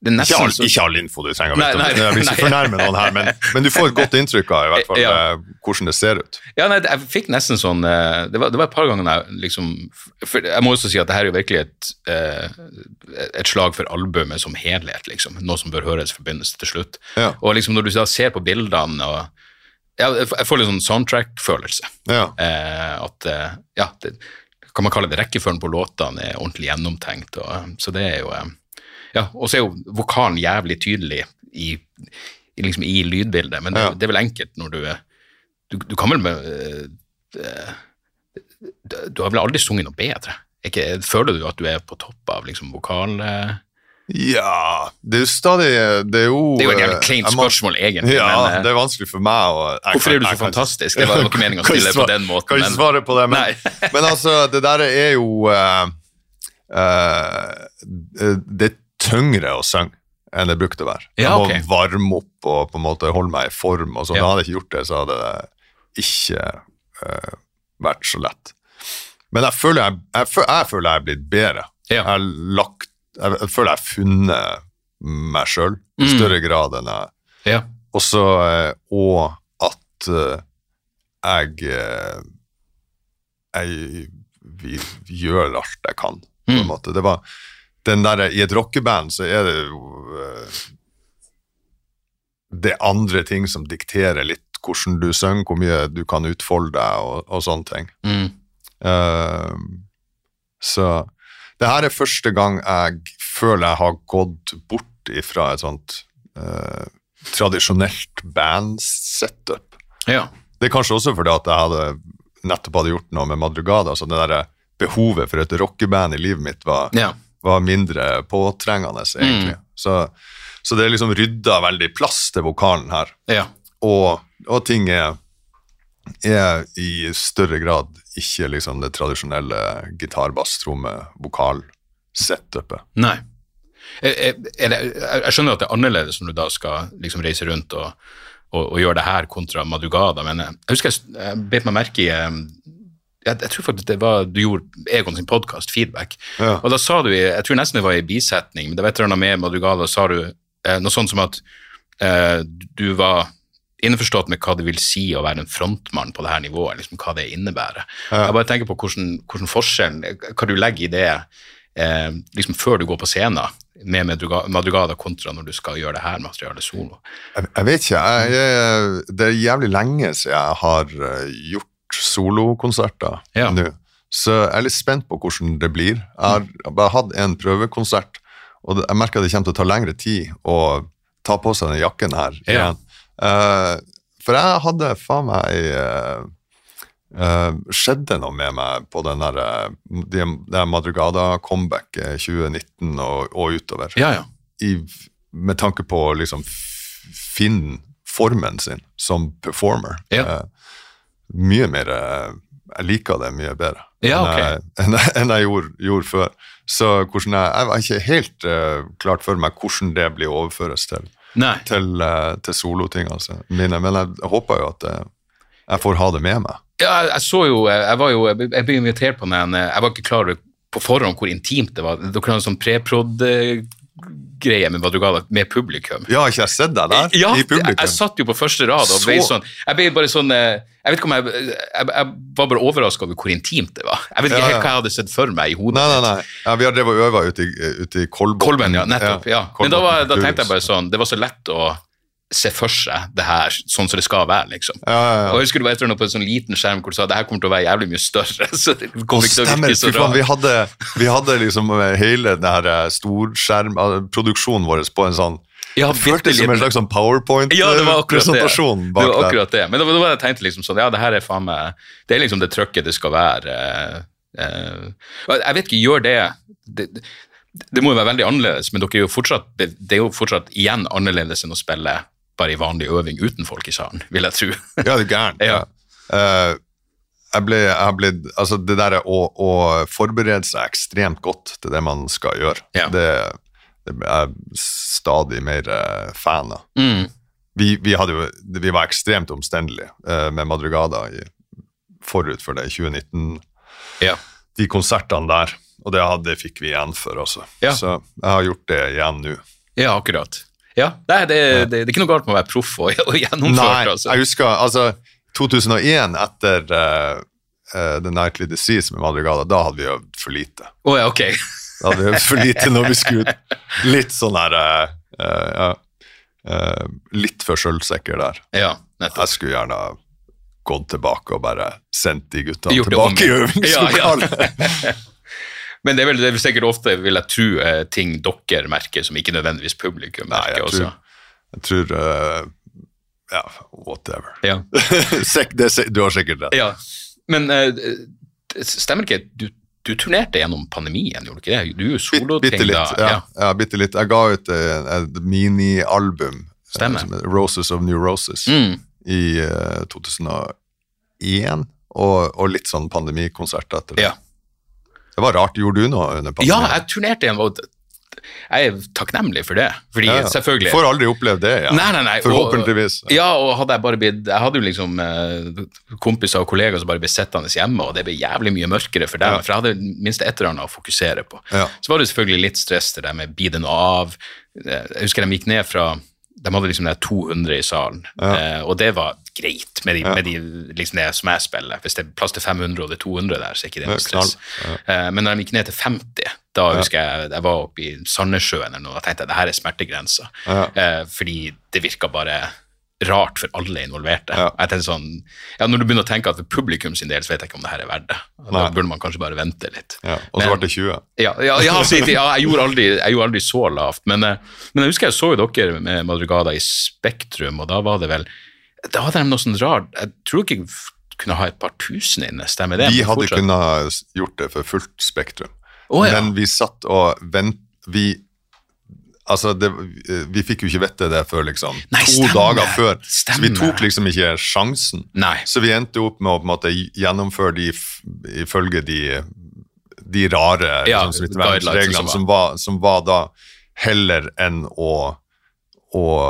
det er Ikke all, så- ikke all info du trenger å vite om. nei, Jeg vil ikke fornærme noen her, men, men du får et godt inntrykk av i hvert fall Ja. eh, hvordan det ser ut. Ja, nei, jeg fikk nesten sånn eh, Det var, det var et par ganger jeg liksom Jeg må også si at det her er jo virkelig et, eh, et slag for albumet som helhet, liksom. Noe som bør høres forbindes til slutt. Ja. Og liksom når du ser på bildene og Jeg får litt sånn soundtrack-følelse. Ja. Eh, at Ja, det, kan man kalle det rekkefølgen på låtene er ordentlig gjennomtenkt. Og, så det er jo eh, Ja, og så er jo vokalen jævlig tydelig i, i, liksom, i lydbildet, men det, Ja. det er vel enkelt når du er du, du kan vel med eh, eh, du, har vel aldri sunget noe bedre? Ikke, føler du at du er på topp av liksom vokal... Uh, Ja Det er jo stadig Det er jo Det er jo et jævlig eh, kleint spørsmål, egentlig. Ja, men, eh, det er vanskelig for meg å jeg Hvorfor er du så jeg fantastisk? Det var jo ikke meningen å stille svare- på den måten, Kan ikke men- svare på det, men, men altså, det der er jo uh, uh, Det tyngre å synge enn det brukte å være. Jeg Ja, må varme opp og på en måte holde meg i form. og sånn. Ja. Hadde jeg ikke gjort det, så hadde det ikke uh, vært så lett. Men jeg føler jeg, jeg, føler, jeg føler jeg er blitt bedre. Ja. Jeg, har lagt, jeg, føler jeg har funnet meg sjøl i Mm. større grad enn jeg Ja. og så eh, Og at eh, jeg Jeg vi, gjør alt jeg kan, på en Mm. måte. Det var den der, I et rockeband så er det jo eh, Det er andre ting som dikterer litt hvordan du synger, hvor mye du kan utfolde deg og, og sånne ting. Mm. Uh, så det her er første gang jeg føler jeg har gått bort ifra et sånt uh, tradisjonelt band-setup. ja. Det er kanskje også fordi at jeg hadde nettopp hadde gjort noe med Madrugada, så det der behovet for et rockeband i livet mitt var, Ja. Var mindre påtrengende, egentlig. Så, så det er liksom rydda veldig plass til vokalen her ja. og, og ting er, er i større grad ikke liksom det tradisjonelle gitar, bass, tromme, vokal-setupet. Nei. Er, er, det, jeg skjønner at det er annerledes når du da skal liksom reise rundt og, og, og gjøre det her kontra Madrugada, men jeg husker jeg, jeg bet meg merke i eh, jeg, jeg tror faktisk det var du gjorde Egon sin podkast, Feedback, Ja. og da sa du, jeg tror nesten det var i bisetning, men det var et eller annet med Madrugada, sa du eh, noe sånt som at eh, du var innforstått med hva det vil si å være en frontmann på det her nivået, liksom hva det innebærer. Jeg bare tenker på hvordan, hvordan forskjellen, hva du legger i det eh, liksom før du går på scenen med Madrugada kontra når du skal gjøre det her materialet solo. Jeg, jeg vet ikke, jeg, jeg, det er jævlig lenge siden jeg har eh, gjort solokonserter Ja. nå, så jeg er litt spent på hvordan det blir. Jeg har bare hatt en prøvekonsert, og jeg merker det kommer til å ta lengre tid å ta på seg den jakken her Ja. igjen. Eh, for jeg hadde faen meg uh, Skjedde noe med meg på den der, eh, de, Madrugada-comebacket 2019 og, og utover Ja, ja. i, med tanke på å liksom finne formen sin som performer. Ja. Eh, mye mer eh, Jeg liker det mye bedre Ja, jeg, enn, jeg, enn jeg gjorde, gjorde før. Så hvordan jeg, jeg var ikke helt uh, klart for meg hvordan det blir overføres til, Nei. til, uh, til solotingene altså, mine, men jeg, håper jo at uh, jeg får ha det med meg. Ja, jeg, jeg så jo, jeg var jo, jeg ble invitert på den, jeg var ikke klar over på forhånd hvor intimt det var. Dere har en sånn preprod-greie med Madrugada med publikum. Ja, ikke jeg sett deg der? Ja, I publikum? jeg satt jo på første rad og ble Så- sånn Jeg ble bare sånn eh, Jeg vet ikke om jeg Jeg, jeg var bare overraska over hvor intimt det var. Jeg vet ikke Ja, helt hva jeg hadde sett for meg i hodet. Nei, nei, nei. Ja, vi har drevet og øva ute i, ute i Kolben. Kolben, ja. Nettopp. Ja. Men da, var, da tenkte jeg bare sånn Det var så lett å se for seg det her sånn som det skal være, liksom. Ja, ja, ja. Og jeg husker det var et eller annet på en sånn liten skjerm hvor du sa det her kommer til å være jævlig mye større. så det kommer ikke til å virke så rart. vi hadde, vi hadde liksom eh, hele den eh, storskjerm, eh, vår på en sånn Ja, Det føltes som en slags sånn powerpoint-presentasjon Ja, det var akkurat det. Det var akkurat det. Men da, da var jeg tenkte liksom sånn, ja, det her er faen meg Det er liksom det trøkket det skal være. Jeg vet ikke, gjør det det, det må jo være veldig annerledes, men er fortsatt, det, det er jo fortsatt igjen annerledes enn å spille bare i vanlig øving uten folk i salen, vil jeg tro. Ja, det er gærent. Ja. Uh, jeg ble, jeg blitt Altså, det der å, å forberede seg ekstremt godt til det man skal gjøre, Ja. det, det er jeg stadig mer eh, fan av. Mm. Vi, vi, jo, vi var ekstremt omstendelige uh, med Madrugada i, forut for det, i 2019. Ja. De konsertene der, og det, hadde, det fikk vi igjen for, altså. Ja. Så jeg har gjort det igjen nå. ja, akkurat. Ja, Nei, det, det, det er ikke noe galt med å være proff og, og gjennomført. Nei, altså. jeg husker altså 2001, etter uh, uh, The Nightly Disease med Madrigala, da hadde vi øvd for lite. Oh, ja, ok. Da hadde vi øvd for lite når vi skulle ut. Litt sånn her uh, ja, Litt for sjølsikker der. Ja, nettopp. Jeg skulle gjerne gått tilbake og bare sendt de gutta tilbake i øvingslokalet. Men det er, vel, det er sikkert ofte, vil jeg tro, eh, ting dere merker som ikke nødvendigvis publikum Nei, merker jeg også. tror, jeg tror uh Ja, whatever. Ja. Du har sikkert rett. ja. Men uh, stemmer ikke, du, du turnerte gjennom pandemien, gjorde du ikke det? Du jo soloting bitte litt. da. Ja, ja, bitte litt. Jeg ga ut eh, et minialbum Stemmer. som heter Roses of New Roses Mm. i uh, 2001, og, og litt sånn pandemikonsert etter det. Ja. Det var rart. Gjorde du noe under ja, jeg turnerte igjen, og jeg er takknemlig for det. Fordi Ja, selvfølgelig Får aldri opplevd det ja. Nei, nei, nei. og- Forhåpentligvis. Ja, og hadde jeg bare blitt Jeg hadde jo liksom eh, kompiser og kollegaer som bare ble sittende hjemme, og det ble jævlig mye mørkere for dem, Ja. for jeg hadde minst et eller annet å fokusere på. Ja. Så var det selvfølgelig litt stress det der med blir det noe av. Jeg husker de gikk ned fra De hadde liksom det 200 i salen, eh, og det var greit med de, med de liksom det som jeg spiller. Hvis det er plass til 500 og det er 200 der, så er ikke det Ja, noe stress. Ja. Eh, Men når de gikk ned til 50, da husker jeg jeg var oppe i Sandnessjøen eller noe, og tenkte jeg det her er smertegrensa. Ja. Eh, fordi det virka bare rart for alle involverte. Ja. Jeg sånn, ja, Når du begynner å tenke at for publikum sin del, så vet jeg ikke om det her er verdt det. Da Nei. burde man kanskje bare vente litt. Ja. Og så ble det 20. Ja, ja, ja, jeg, gjorde aldri, jeg gjorde aldri så lavt, men, eh, men jeg husker jeg så jo dere med Madrugada i Spektrum, og da var det vel Da hadde de noe sånn rart Jeg tror ikke f- kunne ha et par tusen inne, stemmer det? Vi hadde kunnet gjort det for fullt spektrum. Oh, ja. Men vi satt og vent... Vi Altså, det, vi fikk jo ikke vite det før liksom Nei, to dager før. Så vi tok liksom ikke sjansen. Nei. Så vi endte opp med å på en måte gjennomføre de ifølge de, de rare Ja, liksom, reglene som som var, som var da, heller enn å og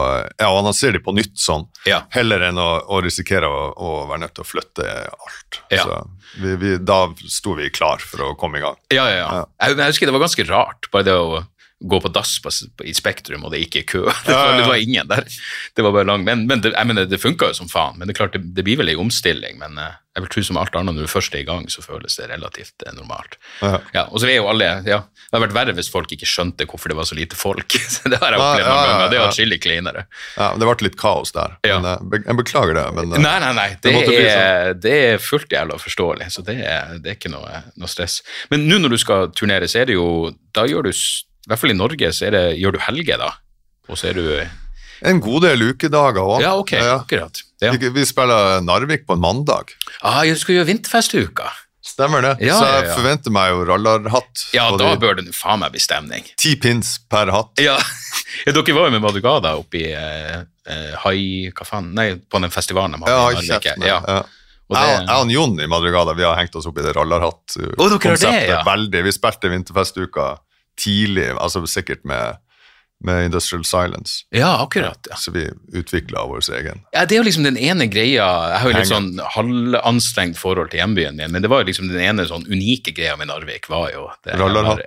ja, annonsere de på nytt sånn, Ja. heller enn å, å risikere å, å være nødt til å flytte alt. Ja. Så vi, vi, da sto vi klar for å komme i gang. Ja, ja, ja. Ja. Jeg, jeg husker det var ganske rart, bare det å gå på dass på, på, i Spektrum, og det ikke er kø. Det var, det var ingen der. Det var bare lang. Men, men det, jeg mener, det funka jo som faen. Men det er klart, det, det blir vel ei omstilling. Men eh, jeg vil tro som alt annet, når du først er i gang, så føles det relativt eh, normalt. Ja. Ja, og så er jo alle, ja, Det hadde vært verre hvis folk ikke skjønte hvorfor det var så lite folk. Det har jeg Ja, opplevd mange ganger. Det er atskillig kleinere. Ja, det ble litt kaos der. Ja. Men, eh, jeg beklager det. Men, Nei, nei, nei. Det, måtte sånn. er, det er fullt jævla forståelig, så det er, det er ikke noe, noe stress. Men nå når du skal turnere, så er det jo Da gjør du, i hvert fall i Norge, så er det, gjør du helger, da. Og så er du en god del ukedager òg. Ja, ok, akkurat. Ja. Vi, vi spiller Narvik på en mandag. Ah, jeg skal gjøre vinterfestuka. Stemmer det? Ja, Så jeg ja. forventer meg jo rallarhatt. Ja, da bør det faen meg bli stemning. Ti pins per hatt. Ja, ja dere var jo med Madugada oppe i eh, eh, Hai... Hva faen? Nei, på den festivalen de Ja, hadde i Narvik. Ja. Ja. Og Jeg det- og- jeg og Jon i Madrugada vi har hengt oss opp i det rallarhatt-konseptet. ja. Veldig. Vi spilte vinterfestuka tidlig, altså sikkert med, med Industrial Silence. ja, akkurat. ja. Så vi utvikla vår egen. Ja, Det er jo liksom den ene greia Jeg har jo litt sånn halvanstrengt forhold til hjembyen min, men det var jo liksom den ene sånn unike greia med Narvik. var jo Rallarhatt.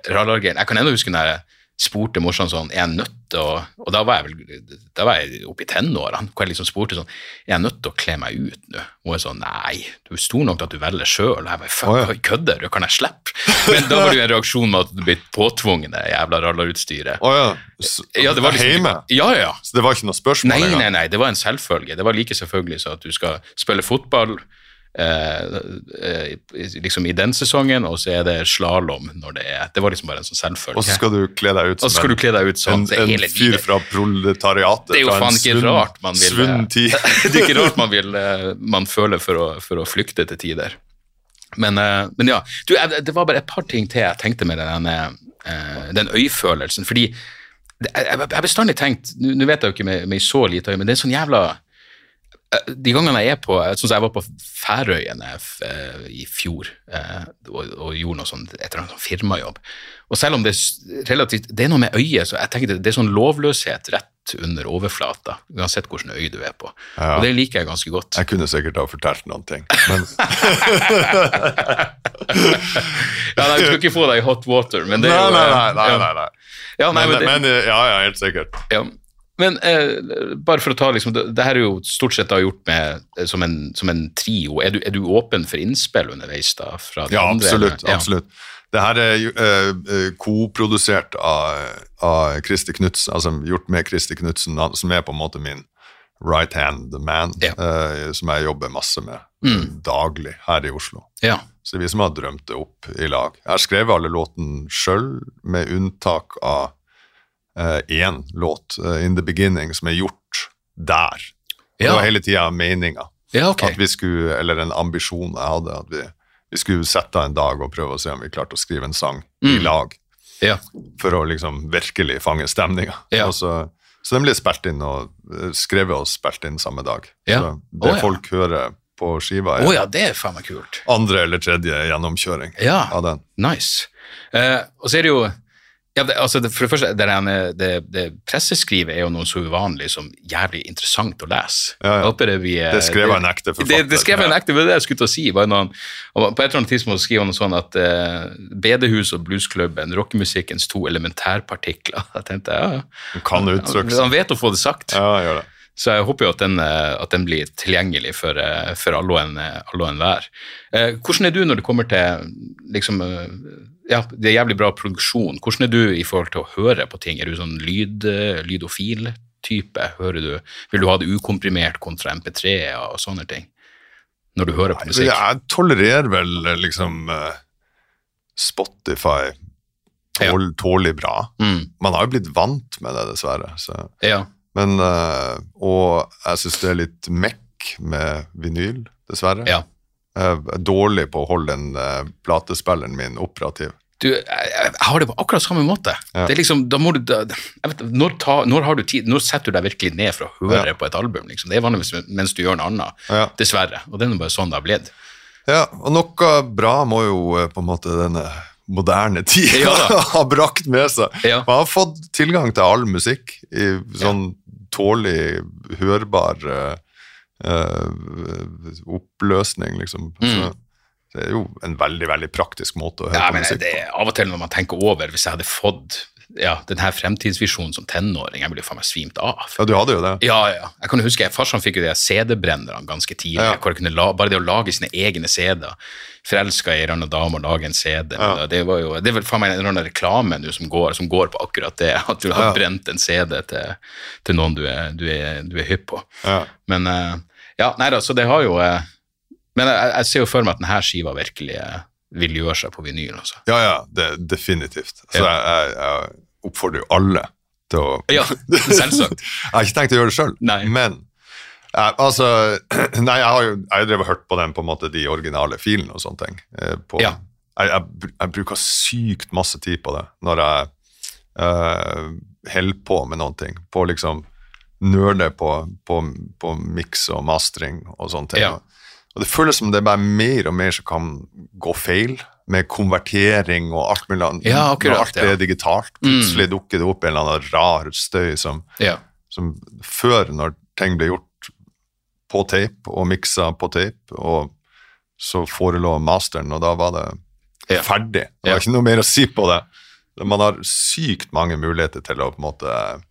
Jeg kan ennå huske når jeg spurte morsan sånn Er jeg nødt til å Og da var jeg vel Da var jeg oppe i tenårene, hvor jeg liksom spurte sånn Er jeg nødt til å kle meg ut nå? Og hun sånn Nei, du er stor nok til at du velger sjøl. Og jeg bare Fuck, oh, ja. kødder du? Kan jeg slippe? Men da var det jo en reaksjon med at du ble påtvunget det jævla rallarutstyret. Å ja. S- Ja, det var liksom Hjemme? Ja, ja. Så det var ikke noe spørsmål Nei, nei, nei, det var en selvfølge. Det var like selvfølgelig så at du skal spille fotball eh, eh, liksom i den sesongen, og så er det slalåm når det er Det var liksom bare en sånn selvfølge. Og så skal du kle deg ut som, en, du deg ut sånn en, en fyr fra proletariatet. Det er jo faen ikke rart man vil Svunnen. Det er ikke rart man vil eh, Man føler for å, for å flykte til tider. Men, eh, men ja, du, det var bare et par ting til jeg tenkte med den, eh, den øyfølelsen. Fordi jeg har bestandig tenkt Nå vet jeg jo ikke med, med så lite øye, men det er sånn jævla eh, de gangene jeg er på Sånn som jeg var på Færøyene eh, i fjor eh, og, og gjorde noe sånn, et eller annet sånn firmajobb. Og selv om det er relativt Det er noe med øyet, så jeg tenker det, er sånn lovløshet rett under overflata, uansett hvilket øye du er på. Ja. Og det liker jeg ganske godt. Jeg kunne sikkert ha fortalt noen ting, men Ja, nei, Du skal ikke få deg hot water, men det er jo nei, nei, nei. nei, nei, nei. Ja, nei, Men, men det, men, ja, ja, helt sikkert. Ja. Men eh, bare for å ta liksom, det, det her er jo stort sett da gjort med, eh, som, en, som en trio. Er du, er du åpen for innspill underveis da? Ja, andre, absolutt. Ja. absolutt. Det her er eh, eh, koprodusert av, av Christer Knutsen, altså gjort med Christer Knutsen, som er på en måte min right hand man, Ja. eh, som jeg jobber masse med Mm. daglig her i Oslo. Ja. Så det er vi som har drømt det opp i lag. Jeg har skrevet alle låtene sjøl, med unntak av én låt, eh, In The Beginning, som er gjort der. Det var hele tida meninga. ja, okay. At vi skulle, eller en ambisjon jeg hadde, at vi, vi skulle sette av en dag og prøve å se om vi klarte å skrive en sang i Mm. lag. Ja. For å liksom virkelig fange stemninga. Ja. Så, så den ble spilt inn og eh, skrevet og spilt inn samme dag. Ja. Så det ja. folk hører på skiva, er oh, ja, det er faen meg kult. andre eller tredje gjennomkjøring Ja. av den. Nice. Uh, og så er det jo ja, det, altså det, For det første, det, der- det, det presseskrivet er jo noe så uvanlig som jævlig interessant å lese. Ja, ja. Det, vi, Det skrev en ekte forfatter. det skrev en ekte, det var det jeg skulle til å si. Var noen, på et eller annet tidspunkt skriver han noe sånn at uh, bedehus og bluesklubben, rockemusikkens to elementærpartikler. Jeg tenkte, ja, ja. Kan uttrykke. Han vet å få det sagt. Ja, gjør det. Så jeg håper jo at den, eh, at den blir tilgjengelig for, eh, for alle og en- alle. Eh, hvordan er du når det kommer til liksom, ja, det er jævlig bra produksjon. Hvordan er du i forhold til å høre på ting? Er du sånn lyd, eh, lydofil-type? Hører du, Vil du ha det ukomprimert kontra MP3 og sånne ting? Når du hører på musikk? Jeg tolererer vel eh, liksom eh, Spotify tål, tålig bra. Mm, Man har jo blitt vant med det, dessverre. Så. ja. Men, og jeg syns det er litt mekk med vinyl, dessverre. ja. Er dårlig på å holde den eh, platespilleren min operativ. Du, jeg, jeg har det på akkurat samme måte. Ja. Det er liksom, da må du, da, vet, når, ta, når har du tid, når setter du deg virkelig ned for å høre Ja. på et album? Liksom? Det er vanligvis mens du gjør noe annet, Ja. dessverre. Og det er bare sånn det har blitt. Ja, og noe bra må jo eh, på en måte denne moderne tida Ja ha brakt med seg. Man har fått tilgang til all musikk i sånn tålig hørbar eh, oppløsning, liksom. Så det er jo en veldig, veldig praktisk måte å høre Mm. Ja, på men musikk det på. av og til når man tenker over, hvis jeg hadde fått ja, den her fremtidsvisjonen som tenåring, jeg ville jo faen meg svimt av. Ja, du hadde jo det. Ja, ja. Jeg kan jo huske, Farsan fikk jo de CD-brennerne ganske tidlig. Ja. hvor jeg kunne la, Bare det å lage sine egne CD-er. Forelska i ei eller annen dame og lage en CD. Ja. Det, var jo, det er vel faen meg en eller annen reklame nå som går, som går på akkurat det. At du har brent en CD til, til noen du er, du, er, du er hypp på. Ja. Men eh, ja, nei da, så det har jo eh, Men jeg, jeg ser jo for meg at denne skiva virkelig eh, vil gjøre seg på vinyl. Altså. Ja, ja, det, definitivt. Så Ja. jeg, jeg, jeg oppfordrer jo alle til å Ja, selvsagt. Jeg har ikke tenkt å gjøre det sjøl, Nei. men eh, altså Nei, jeg har jo jeg har drevet og hørt på den, på en måte, de originale filene og sånne ting. eh, på, Ja. jeg, jeg, br- jeg bruker sykt masse tid på det når jeg uh, holder på med noen ting. På liksom nerde på, på, på miks og mastering og sånne ting. Ja. Og det føles som det er bare mer og mer som kan gå feil, med konvertering og alt mulig annet. Ja, akkurat, Når alt er ja. Mm. digitalt. Plutselig dukker det opp en eller annen rar støy som, Ja. som før, når ting ble gjort på tape og miksa på tape, og så forelå masteren, og da var det Ja. ferdig. Det var ikke noe mer å si på det. Man har sykt mange muligheter til å på en måte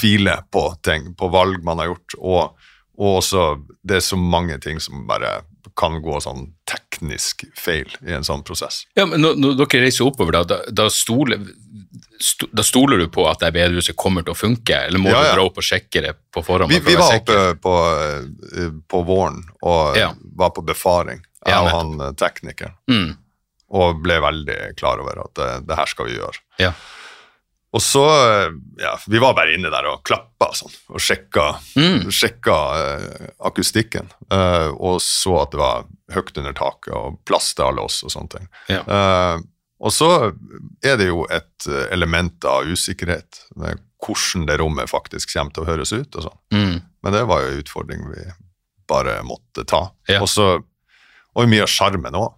tvile på ting, på valg man har gjort, og, og også det er så mange ting som bare kan gå sånn teknisk feil i en sånn prosess. Ja, men når, når dere reiser oppover, da, da, da, stoler, sto, da stoler du på at det bedrehuset kommer til å funke, eller må Ja, ja. du dra opp og sjekke det på forhånd? Vi, vi var oppe på, eh, på våren og Ja. var på befaring, jeg og han eh, teknikeren, Mm. og ble veldig klar over at det, det her skal vi gjøre. Ja. Og så, eh, ja, vi var bare inne der og klappa sånn, og sjekka, Mm. sjekka uh, akustikken, Uh, og så at det var høyt under taket og plass til alle oss og sånne ting. Ja. Uh, og så er det jo et eh, element av usikkerhet med hvordan det rommet faktisk kommer til å høres ut. og sånn. Mm. Men det var jo en utfordring vi bare måtte ta. Ja. Og så- og mye av sjarmen òg,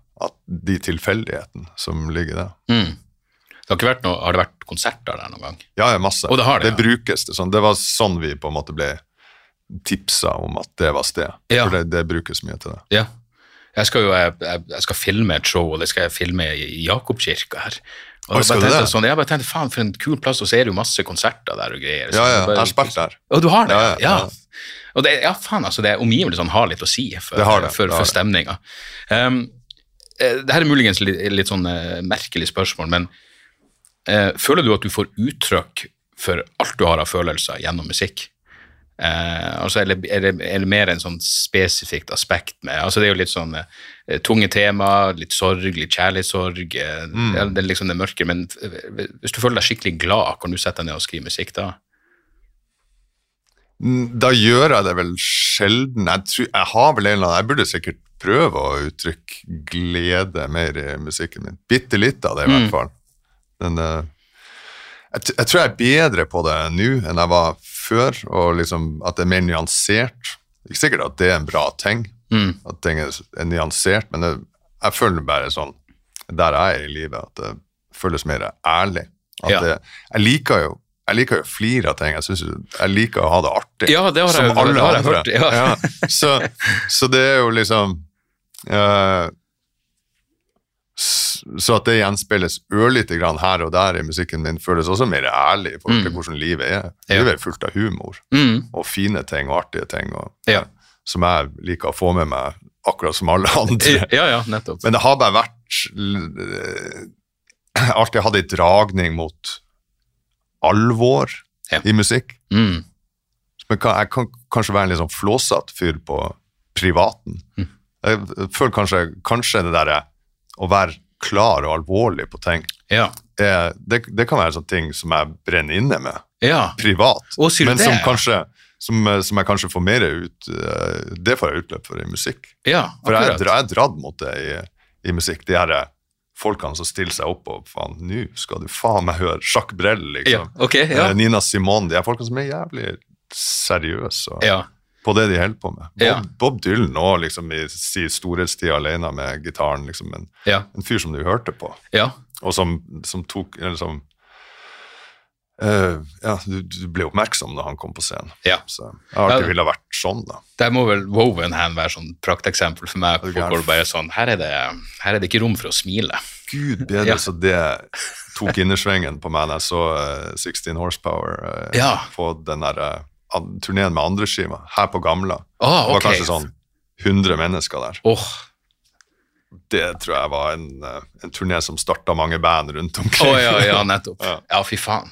de tilfeldighetene som ligger der. Mm. Det har, vært noe, har det vært konserter der noen gang? Ja, masse. Og det har det, ja. brukes det sånn. Det var sånn vi på en måte ble tipsa om at det var sted. Ja. For det, det brukes mye til det. Ja. Jeg skal jo jeg, jeg skal filme et show, og det skal jeg filme i Jakobkirka her. Og Oi, skal bare du tenkte det? Sånn, jeg bare tenkte, faen, for en kul plass, og så er det jo masse konserter der og greier. Så Ja, ja, jeg har spilt der. Og du har det? Ja, Ja, ja. Og det, ja, faen, altså, det omgivelsene har litt å si for, Det har det, for, det for det. stemninga. Um, eh, det her er muligens litt, litt sånn uh, merkelig spørsmål, men eh, føler du at du får uttrykk for alt du har av følelser gjennom musikk? Eh, altså, eller er det, er det mer en sånn spesifikt aspekt med altså Det er jo litt sånn eh, tunge tema, litt sorg, litt kjærlighetssorg. Eh, Mm. det, det er liksom det mørke, men eh, hvis du føler deg skikkelig glad, kan du sette deg ned og skrive musikk da? Mm, Da gjør jeg det vel sjelden. Jeg, tror, jeg har vel en eller annen Jeg burde sikkert prøve å uttrykke glede mer i musikken min. Bitte litt av det, i Mm. hvert fall. Men eh, jeg, jeg tror jeg er bedre på det nå enn jeg var før, og liksom at det er mer nyansert. Ikke sikkert at det er en bra ting, Mm. at ting er, er nyansert, men det, jeg føler bare sånn der jeg er i livet, at det føles mer ærlig. Ja. det, jeg liker jo jeg liker jo å flire av ting. Jeg, synes jo, jeg liker å ha det artig. Ja, det har som alle har jeg hørt, ja. Så, så det er jo liksom s- Så at det gjenspeiles ørlite grann her og der i musikken min, føles også mer ærlig i forhold til hvordan livet er. Mm. Livet er fullt av humor Mm. og fine ting og artige ting, og, Ja. som jeg liker å få med meg, akkurat som alle andre. Ja, ja, nettopp. Men det har bare vært alltid hatt en dragning mot alvor Ja. i musikk. Mm. Men jeg kan kanskje være en litt sånn flåsete fyr på privaten. Mm. Jeg føler kanskje, kanskje det derre å være klar og alvorlig på ting, Ja. Eh, det, det kan være sånne ting som jeg brenner inne med ja. privat. Men som kanskje som, eh, som jeg kanskje får mer ut eh, Det får jeg utløp for i musikk. Ja, For jeg, er er dratt mot det i, i musikk. De her folkene som stiller seg opp og faen, nå skal du faen meg høre Jacques Brel, Ja, okay, ja. Eh, Nina Simone, de her folkene som er jævlig seriøse og, Ja. På det de holder på med. Bob, Ja. Bob Dylan òg, liksom, i sin storhetstid alene med gitaren. Liksom, en, Ja. en fyr som du hørte på, ja. og som, som tok eller som, eh, Ja, du, du ble oppmerksom da han kom på scenen. Ja. Så jeg har alltid villet vært sånn, da. Der må vel Woven Hand være sånn prakteksempel for meg. Hvor bare sånn, her er, det, her er det ikke rom for å smile. Gud bedre så det tok innersvingen på meg da jeg så uh, 16 Horsepower uh, Ja. på den der eh, an- turneen med andre skiva, her på Gamla. Ah, Det var kanskje sånn 100 mennesker der. Oh. Det tror jeg var en, eh, en turné som starta mange band rundt omkring. Oh, ja, ja, nettopp. Ja. Ja, fy faen.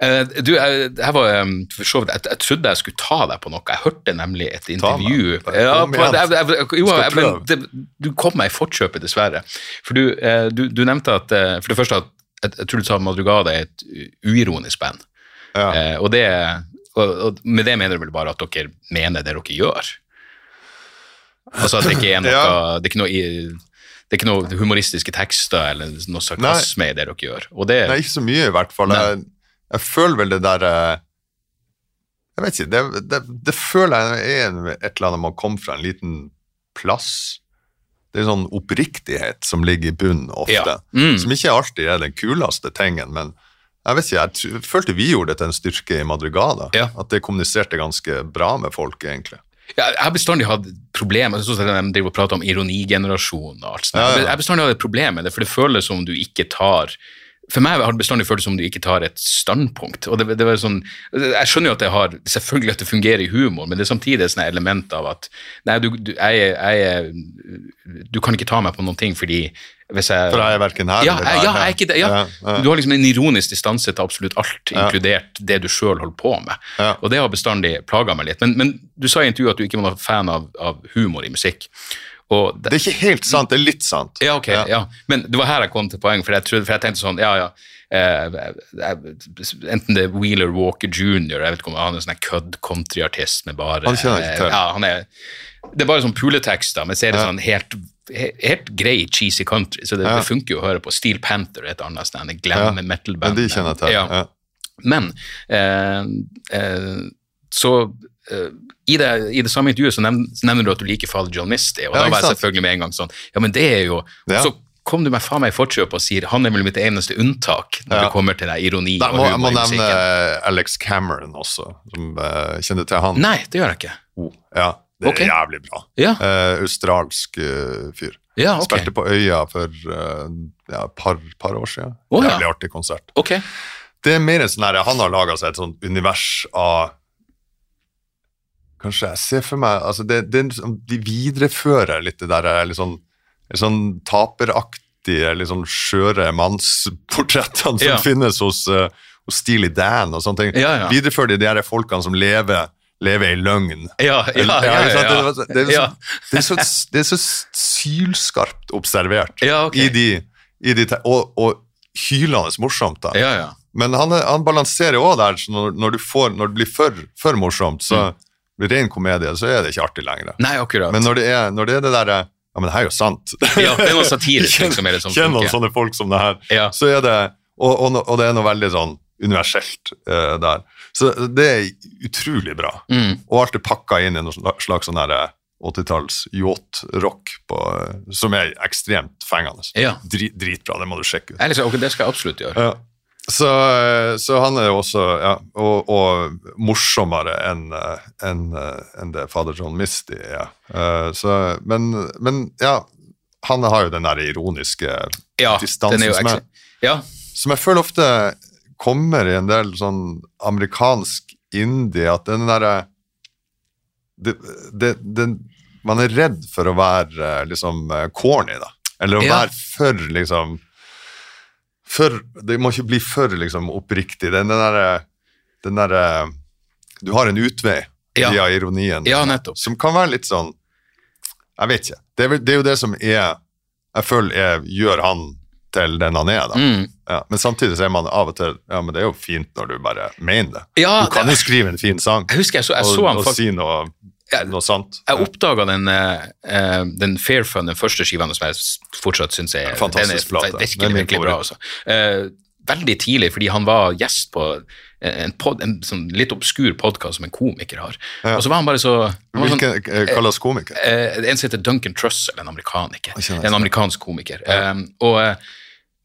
Uh, du, jeg, jeg, var, vidt, jeg, jeg trodde jeg skulle ta deg på noe. Jeg hørte nemlig et intervju. Ja, på, jo, men det, du kom meg i forkjøpet, dessverre. For du, uh, du, du nevnte at uh, For det første at jeg, tror du sa Madrugada er et uironisk band. Ja. Eh, og, det, og, med det mener du vel bare at dere mener det dere gjør? Altså at det ikke er noe, Ja. det er ikke noe, i- det er ikke noen humoristiske tekster eller noe sarkasme i det dere gjør. Det, Nei, ikke så mye i hvert fall. Jeg, jeg føler vel det der eh, Jeg vet ikke, det, det, det føler jeg er et eller annet man kommer fra en liten plass. Det er en sånn oppriktighet som ligger i bunnen ofte. Ja. Mm. Som ikke alltid er den kuleste tingen, men jeg vet ikke, jeg følte vi gjorde det til en styrke i Madrugada. Ja. At det kommuniserte ganske bra med folk, egentlig. Ja, jeg har bestandig hatt problemer sånn som de prater om ironigenerasjon og alt sånt. Ja. Jeg har bestandig hatt et problem med det, for det føles som du ikke tar For meg har det bestandig føltes som du ikke tar et standpunkt. og det, det var sånn, Jeg skjønner jo at det har, selvfølgelig at det fungerer i humor, men det er samtidig et element av at nei, du, du, jeg, jeg, du kan ikke ta meg på noen ting fordi hvis jeg For jeg er verken her ja, eller jeg, der. ja, jeg er ikke det. Ja. Ja, ja. Du har liksom en ironisk distanse til absolutt alt, Ja. inkludert det du sjøl holder på med. Ja. Og det har bestandig plaga meg litt. Men, men du sa i intervjuet at du ikke var noen fan av, av humor i musikk. Og Det er ikke helt sant, det er litt sant. ja, ok, ja. Men det var her jeg kom til poeng, for jeg, trodde, for jeg tenkte sånn, ja, ja. Eh, enten det er Wheeler Walker jr., jeg vet ikke om han er sånn her kødd countryartist med bare Han eh, Ja, han er, det er bare sånn puletekster, men så er det Ja. sånn helt, he- helt grei cheesy country, så det, Ja. det funker jo å høre på. Steel Panther er et annet Ja. glam metal-band. Men de kjenner jeg til. Ja. Ja. Men eh, eh, så eh, i, det, I det samme intervjuet så nevner, nevner du at du liker fader John Misty, og Ja, da var jeg selvfølgelig med en gang sånn Ja, men det er jo Ja. Så kom du meg faen meg i forkjøpet og sier han er vel mitt eneste unntak når Ja. det kommer til deg, ironi og må, jeg må nevne. Alex Cameron også, som uh, kjenner til han. Nei, det gjør jeg ikke. Oh, ja, det er okay. jævlig bra. Ja. Uh, australsk uh, fyr. Ja, okay. Spilte på Øya for eh, ja, et par, par år siden. Ja. Jævlig artig konsert. Okay. Det er mer en sånn her, Han har laga seg et sånt univers av Kanskje jeg ser for meg altså det, det, liksom- De viderefører litt det der litt sånn, litt sånn taperaktige, litt sånn skjøre mannsportrettene som finnes hos, hos Steely Dan og sånne ting. Viderefører de de her folkene som lever, lever i løgn. Ja, ja, ja. Det, er så, det, er så, sylskarpt observert Ja, ok. i de, i de og, og hylende morsomt. da. ja, ja. Men han, han balanserer òg der, så når, når, du får, når det blir for, for morsomt, så blir det ren komedie, så er det ikke artig lenger. Nei, akkurat. Men når det er, når det, er det der Ja, men det her er jo sant. ja, det er noe satirisk liksom, Kjenn noen sånne folk som det her. Ja. Så er det, og, og, og det er noe veldig sånn universelt uh, der. Så det er utrolig bra. Mm. Og alt er pakka inn i noe slags sånn her, eh, 80-talls yacht-rock eh, som er ekstremt fengende. Ja. Drit, dritbra, det må du sjekke ut. Liksom, okay, det skal jeg absolutt gjøre. Ja. Så, så han er jo også ja, og, og morsommere enn en, eh, det fader John Misty er. Ja. Men, men ja, han har jo den der ironiske Ja, distansen som, som jeg føler ofte kommer i en del sånn amerikansk indie, at den derre den- Man er redd for å være eh, liksom eh, corny, da. Eller å Ja. være for liksom for, Det må ikke bli for liksom oppriktig. Den, den derre den der, Du har en utvei Ja. via ironien, ja som kan være litt sånn Jeg vet ikke. Det er, det er jo det som er Jeg føler jeg gjør han til den han er, da. Mm. Ja, men samtidig så er man av og til Ja, men det er jo fint når du bare mener det. Ja, du kan det- jo skrive en fin sang Jeg husker jeg så, jeg og, han faktisk, og si noe, noe sant. Jeg oppdaga den, eh, den Fair Fun, den første skiva, som jeg fortsatt syns er Fantastisk den er, plate. Er Virkelig, virkelig bra. Altså. Uh, veldig tidlig, fordi han var gjest på en, pod, en sånn litt obskur podkast som en komiker har. Ja. Og så var han bare så han var sånn, eh, kalles komiker? eh, En som heter Duncan Trussell, en amerikaniker. En amerikansk komiker. Eh, og, eh,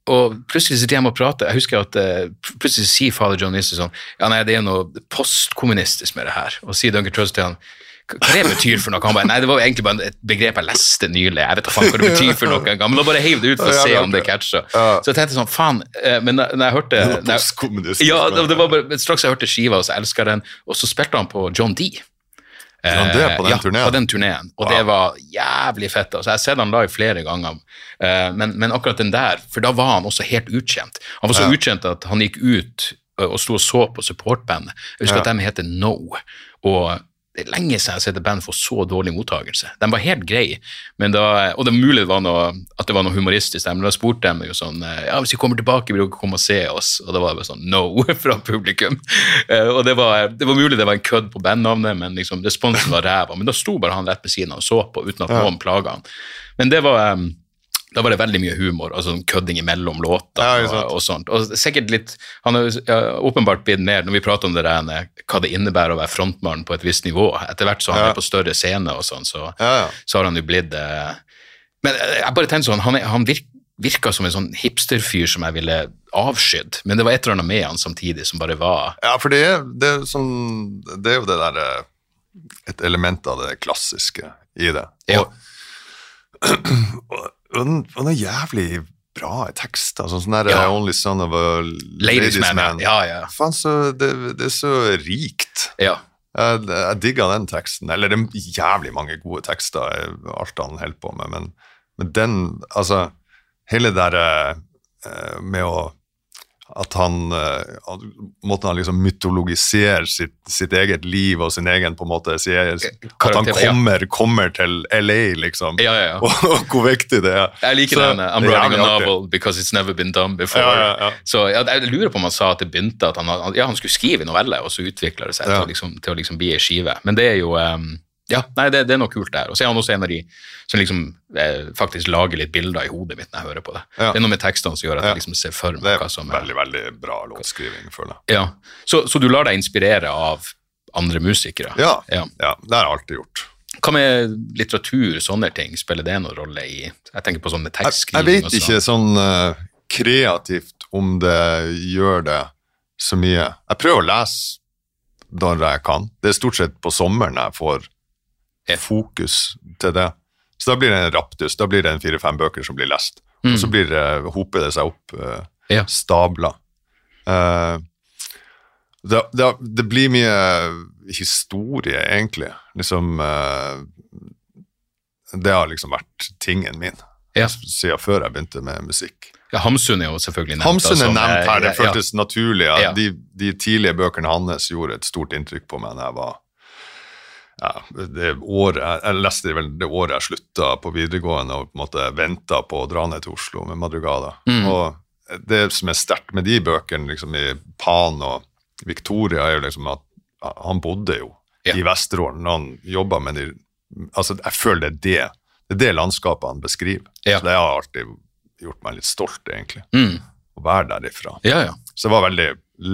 og plutselig sitter jeg og prater. Jeg husker at uh, plutselig sier fader John Nisse sånn Ja, nei, det er noe postkommunistisk med det her. Og sier Duncan Trussell til han hva det betyr for noe? Han bare, nei, det var egentlig bare et begrep jeg leste nylig. Jeg vet da faen hva det betyr for noe engang, men da bare heiv det ut for å se om det catcha. Så jeg tenkte sånn, faen, eh, men når jeg hørte jeg- Ja, det, var bare, straks jeg hørte skiva, så elska jeg den, og så spilte han på John D. han det på den ja, turneen? på den turneen. Og Wow. det var jævlig fett. Altså, jeg har sett han live flere ganger, eh, men, men akkurat den der, for da var han også helt utkjent. Han var så Ja. utkjent at han gikk ut og og sto og så på supportbandet. Jeg husker Ja. at de heter No, og det er lenge siden jeg har sett et band få så dårlig mottakelse. De var helt greie, men da, og det er mulig det var noe, at det var noe humoristisk men da spurte de jo sånn eh, Ja, hvis vi kommer tilbake, vil dere komme og se oss? Og da var det bare sånn no fra publikum. Eh, og det var, det var mulig det var en kødd på bandnavnet, men liksom responsen var ræva. Men da sto bare han rett ved siden av og så på, uten at Ja. noen plaga han. Men det var eh, da var det veldig mye humor, altså sånn kødding imellom låter Ja, og, og sånt. Og sikkert litt, Han har ja, åpenbart blitt mer, når vi prater om det der, hva det innebærer å være frontmann på et visst nivå. Etter hvert så han Ja. på større scene og sånn, så, så har han jo blitt eh, Men eh, jeg bare tenkte sånn, han, han virker virka som en sånn hipsterfyr som jeg ville avskydd, men det var et eller annet med han samtidig som bare var Ja, for det det sånn, det er jo det der eh, Et element av det klassiske i det. Og, ja. og, den- og noen jævlig bra tekster. Sånn sånn der Ja. eh, Only son of a Ladies, Man. man. Ja, ja. Faen, så det, det er så rikt. ja. Jeg, jeg digger den teksten. Eller det er jævlig mange gode tekster, alt han holder på med, men, men den Altså, hele det derre eh, med å At han eh, at Måten han liksom mytologiserer sitt, sitt eget liv og sin egen på en måte sier, At han kommer, ja. kommer, til LA, liksom. Ja, ja. Og, og hvor viktig det er. Jeg liker Så den. eh, I'm writing a novel because it's never been done before. Ja, ja, ja. Så ja, jeg lurer på om han sa at det begynte at han, han- ja, han skulle skrive novelle, og så utvikla det seg til, liksom, til å liksom bli ei skive. Men det er jo um, Ja, nei, det, det er noe kult der. Og så er han også en av de som liksom eh, faktisk lager litt bilder i hodet mitt når jeg hører på det. Ja. Det er noe med tekstene som gjør at jeg liksom ser for meg hva som er veldig, veldig bra låtskriving, føler jeg. Ja, så, så du lar deg inspirere av andre musikere? Ja, ja. ja, det har jeg alltid gjort. Hva med litteratur, sånne ting? Spiller det noen rolle i Jeg tenker på sånn med Jeg, jeg vet ikke sånn uh, kreativt om det gjør det så mye. Jeg prøver å lese når jeg kan. Det er stort sett på sommeren jeg får. Fokus til det. Så da blir det en raptus, da blir det en fire-fem bøker som blir lest. Og så blir det, hoper det seg opp uh, Ja. stabler. Uh, det, det, det blir mye historie, egentlig. Liksom uh, Det har liksom vært tingen min Ja. siden før jeg begynte med musikk. Ja, Hamsun er jo selvfølgelig nevnt. Hamsun er altså, nevnt her, det føltes ja. naturlig. De, de tidlige bøkene hans gjorde et stort inntrykk på meg da jeg var ja, det året, jeg, leste vel det året jeg slutta på videregående og på en måte venta på å dra ned til Oslo med Madrugada. Mm. Og det som er sterkt med de bøkene liksom i Pan og Victoria, er jo liksom at han bodde jo Ja. i Vesterålen når han jobba med de Altså, jeg føler det er det. Det er det landskapet han beskriver. Ja. Så det har alltid gjort meg litt stolt, egentlig, Mm. å være derifra. Ja. Så det var veldig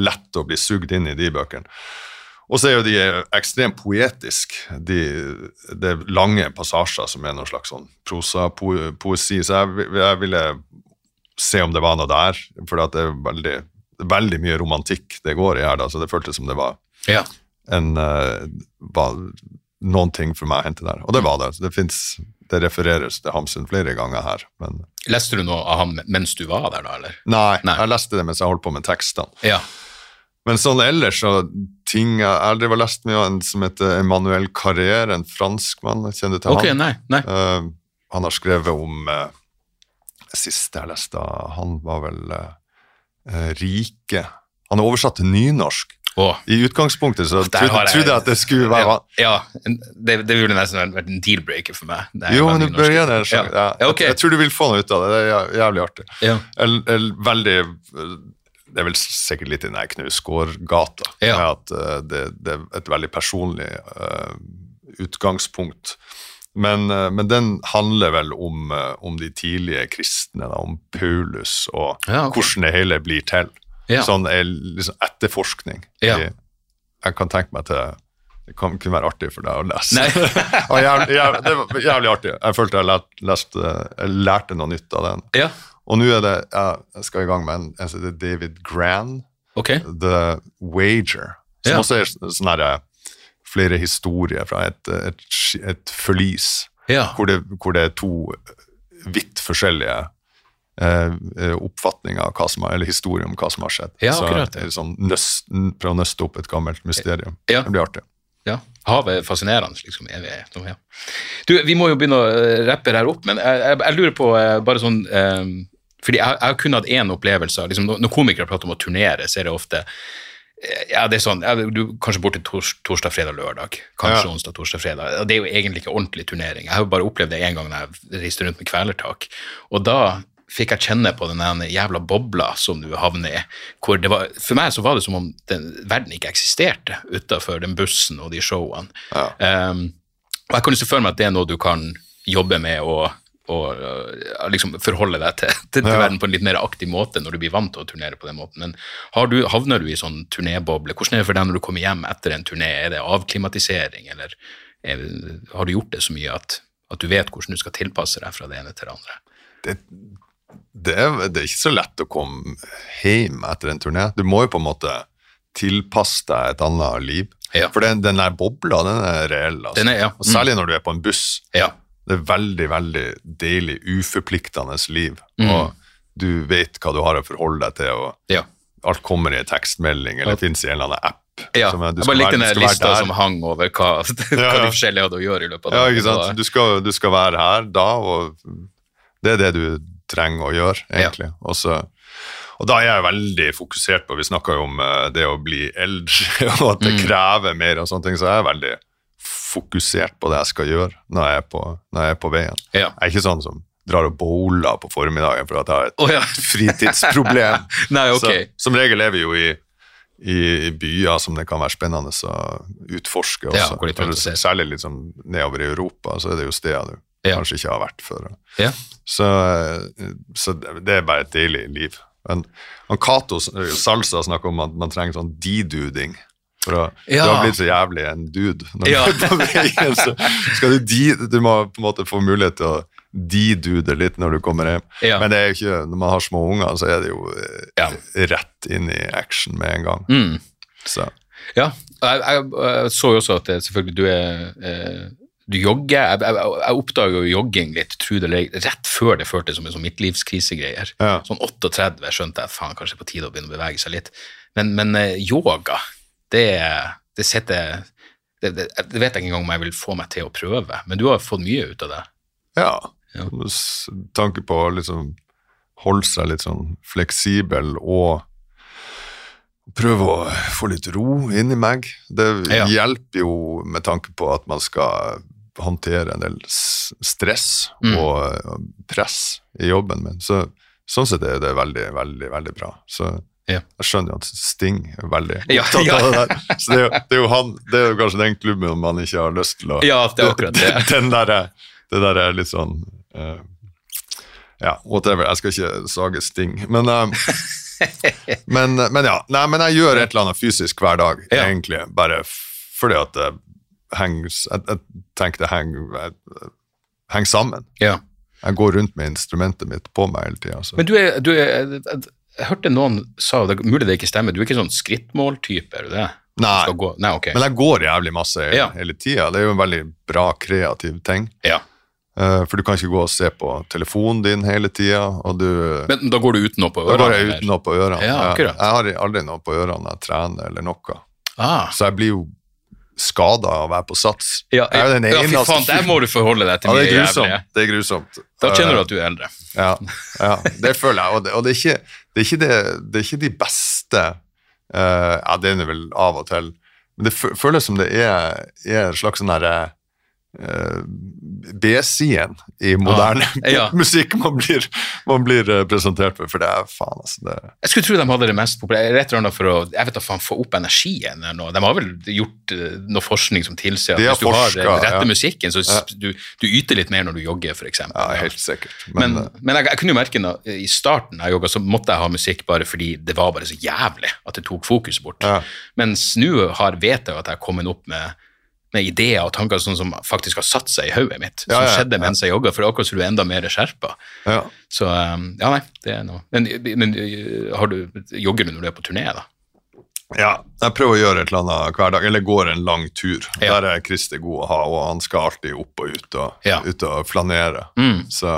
lett å bli sugd inn i de bøkene. Og så er jo de ekstremt poetiske. De, det er lange passasjer som er noe slags sånn prosapoesi. Så jeg, jeg ville se om det var noe der, for det er veldig, veldig mye romantikk det går i her. Da, så det føltes som det var ja. en eh, var noen ting for meg å hente der. Og det var det. Det, finnes, det refereres til Hamsun flere ganger her. Men Leste du noe av ham mens du var der, da? eller? nei, Nei. jeg leste det mens jeg holdt på med tekstene. Ja. Men sånn ellers så ting Jeg har aldri lest mye av en som heter Emmanuel Carrère, en franskmann. Kjenner du til okay, han? nei. nei. Uh, han har skrevet om uh, Siste jeg leste av han, var vel eh, eh, Rike. Han er oversatt til nynorsk. Oh. I utgangspunktet så trodde, jeg- at det skulle være ja, ja, det, det ville nesten vært en deal-breaker for meg. Jo, men du bør gjøre det. Ja. Ja. Ja, jeg, jeg tror du vil få noe ut av det. Det er jævlig artig. Ja. eller el, veldig Det er vel sikkert litt i den Knausgård-gata. Ja. At eh, det, det er et veldig personlig uh, utgangspunkt. Men, uh, men den handler vel om, uh, om de tidlige kristne, da, om Paulus og Ja, okay. hvordan det hele blir til. Ja. Sånn er liksom etterforskning. Jeg, jeg kan tenke meg til Det kan kunne være artig for deg å lese. Og jævlig, jævlig, det var jævlig artig. Jeg følte jeg, lært, lest, jeg lærte noe nytt av den. ja. Og nå er det ja, Jeg skal i gang med en, som heter David Gran, okay. The Wager. Som Ja. også er sånn herre flere historier fra et, et, et forlis, Ja. hvor det, hvor det er to vidt forskjellige eh, eh, oppfatninger av hva som eller historier om hva som har skjedd. Ja, Så akkurat, er sånn nøst, å nøste opp et gammelt mysterium. Ja. Det blir artig. Ja. Havet er fascinerende, liksom. Så. Du, vi må jo begynne å rappe her opp, men jeg, jeg, jeg lurer på eh, bare sånn eh, Fordi jeg, jeg har kun hatt én opplevelse. Liksom, når komikere prater om å turnere, så er det ofte eh, ja, det er sånn, ja, du Kanskje borte tors, torsdag, fredag, lørdag. Kanskje Ja. onsdag, torsdag, fredag. Det er jo egentlig ikke ordentlig turnering. Jeg har jo bare opplevd det én gang da jeg reiste rundt med Kvelertak. Og da fikk jeg kjenne på den jævla bobla som du havner i. Hvor det var, for meg så var det som om den, verden ikke eksisterte utafor den bussen og de showene. Um, og jeg kan jo se for meg at det er noe du kan jobbe med og, og liksom forholde deg til, til, til verden på en litt mer aktiv måte når du blir vant til å turnere på den måten. Men har du, havner du i sånn turnéboble? Hvordan er det for deg når du kommer hjem etter en turné? Er det avklimatisering, eller er, har du gjort det så mye at, at du vet hvordan du skal tilpasse deg fra det ene til det andre? det, det, er, det er ikke så lett å komme hjem etter en turné. Du må jo på en måte tilpasse deg et annet liv. Ja. For den, den der bobla, den er reell. Altså. Den er, ja. mm. særlig når du er på en buss. Ja. Det er veldig, veldig deilig, uforpliktende liv. Mm. Og du vet hva du har å forholde deg til, og ja. alt kommer i en tekstmelding, eller finnes i en eller annen app. Ja, som du jeg bare likte den lista som hang over hva, hva Ja, ja. de forskjellige hadde å gjøre i løpet av Ja, ikke sant? Du skal, du skal være her da, og det er det du trenger å gjøre, egentlig. Og, så, og da er jeg veldig fokusert på Vi snakka jo om eh, det å bli eldre, og at Mm. det krever mer og sånne ting, så jeg er veldig fokusert på det jeg skal gjøre når jeg er på, jeg er på veien. Ja. Jeg er ikke sånn som drar og bowler på formiddagen for at jeg har et oh, ja. fritidsproblem. Nei, okay. Så, som regel er vi jo i, i, i byer som det kan være spennende å utforske Ja, også. gå litt rundt. Særlig liksom nedover i Europa, så er det jo steder du Ja. kanskje ikke har vært før. Ja. Så, så det er bare et deilig liv. Men Cato Salsa snakker om at man trenger sånn de-duding. For å, Ja. Du har blitt så jævlig en dude. Ja. du veien, så skal du de, Du må på en måte få mulighet til å de-dude litt når du kommer hjem. Ja. Men det er jo ikke, når man har små unger, så er det jo eh, Ja. rett inn i action med en gang. Mm. Så Ja, jeg, jeg, jeg så jo også at selvfølgelig du er eh, du jogger. Jeg, jeg, jeg oppdaga jo jogging litt tro det eller rett før det førte som en sånn midtlivskrisegreier. Ja. Sånn 38 skjønte jeg faen, kanskje på tide å begynne å bevege seg litt. Men, men eh, yoga, det, det setter det, det, det vet jeg ikke engang om jeg vil få meg til å prøve, men du har fått mye ut av det. ja. Ja. S- Tanke på å liksom holde seg litt sånn fleksibel og prøve å få litt ro inni meg. Det Ja. hjelper jo med tanke på at man skal håndtere en del stress Mm. og press i jobben min. Så, sånn sett er det veldig, veldig, veldig bra. Så Ja. jeg skjønner jo at Sting er veldig Ja, opptatt ja. av det der. Så det er, jo, det er han, det er jo kanskje den klubben man ikke har lyst til å Ja, det er akkurat det. Den der, det der er litt sånn uh, Ja, whatever. Jeg skal ikke sage Sting. Men, uh, men, men ja. Nei, men jeg gjør et eller annet fysisk hver dag, Ja. egentlig. Bare fordi at det henger Jeg, jeg tenker det henger, henger sammen. Ja. Jeg går rundt med instrumentet mitt på meg hele tida. Men du er, du er jeg, hørte noen sa, det er mulig det ikke stemmer, du er ikke sånn skrittmåltype, er du det? Nei. Nei, okay. Men jeg går jævlig masse Ja. hele tida. Det er jo en veldig bra, kreativ ting. ja. Eh, for du kan ikke gå og se på telefonen din hele tida, Men da går du uten noe på Da går jeg uten noe på ørene. Ja, jeg, Jeg har aldri noe på ørene når jeg trener eller noe. Ah. Så jeg blir jo skada av å være på sats. Ja, jeg jo den ja, fy faen, der må du forholde deg til ja, det er grusomt. Det er grusomt. Da kjenner du Eh, at du er eldre. ja, ja, det føler jeg. Og det, og det, er, ikke, det, er, ikke det, det er ikke de beste uh, Ja, det er det vel av og til. Men det føles som det er, er en slags sånn derre eh, B-siden i moderne Ah, ja. musikk man blir, man blir eh, presentert for. For det er faen, altså. Det, Jeg skulle tro de hadde det mest populære, rett og slett for å jeg vet da faen, få opp energien. eller noe. De har vel gjort eh, noe forskning som tilsier at hvis du har den rette ja. musikken, så ja. du, du yter litt mer når du jogger, f.eks. ja, helt sikkert. Men, Men, eh, men jeg, jeg kunne jo merke da, i starten av jogga, så måtte jeg ha musikk bare fordi det var bare så jævlig at det tok fokus bort. Mens nå har vet jeg jo at jeg har kommet opp med, med ideer og tanker sånn som faktisk har satt seg i hodet mitt, Ja, som ja, skjedde mens jeg jogga, for akkurat så du er enda mer skjerpa. ja. Så um, ja, nei, det er noe. Men, men uh, har du, jogger du når du er på turné, da? Ja, jeg prøver å gjøre et eller annet hver dag, eller går en lang tur. Ja. Der er Christer god å ha, og han skal alltid opp og ut og, ut og flanere. Mm. Så,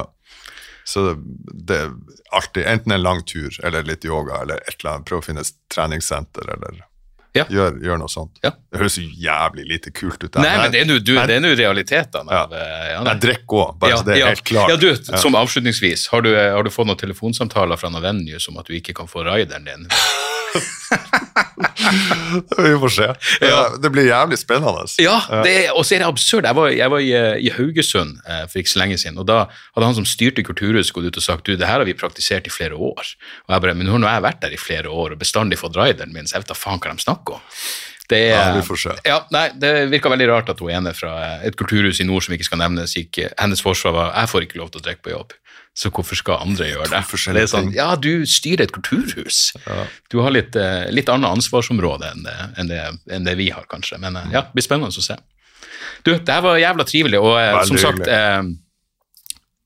så det er alltid enten en lang tur eller litt yoga, eller et eller annet. Prøve å finne et treningssenter, eller Ja. gjør, gjør noe sånt. Ja. Det høres jo jævlig lite kult ut. Nei, men det er nå realitetene. Ja. uh, ja, nei. Jeg drikker òg, bare så det er helt klart. Ja, du, som avslutningsvis, har du, har du fått noen telefonsamtaler fra noen venue om at du ikke kan få rideren din? Vi får se. Ja. Det blir jævlig spennende. Ja, og så er det absurd. Jeg var, jeg var i, i Haugesund eh, for ikke så lenge siden, og da hadde han som styrte Kulturhuset gått ut og sagt du, det her har vi praktisert i flere år. Og jeg bare, men nå har jeg vært der i flere år og bestandig fått rideren min, så jeg vet da faen hva de snakker om. Det, Ja, vi får se. Ja, nei, det virka veldig rart at hun ene fra eh, et kulturhus i nord som ikke skal nevnes, gikk, eh, hennes forsvar var jeg får ikke lov til å drikke på jobb. Så hvorfor skal andre gjøre det? det sånn, ja, du styrer et kulturhus. Du har litt, eh, litt annet ansvarsområde enn det, enn, det, enn det vi har, kanskje. Men eh, ja, det blir spennende å se. Du, det her var jævla trivelig, og eh, Veldig som sagt eh,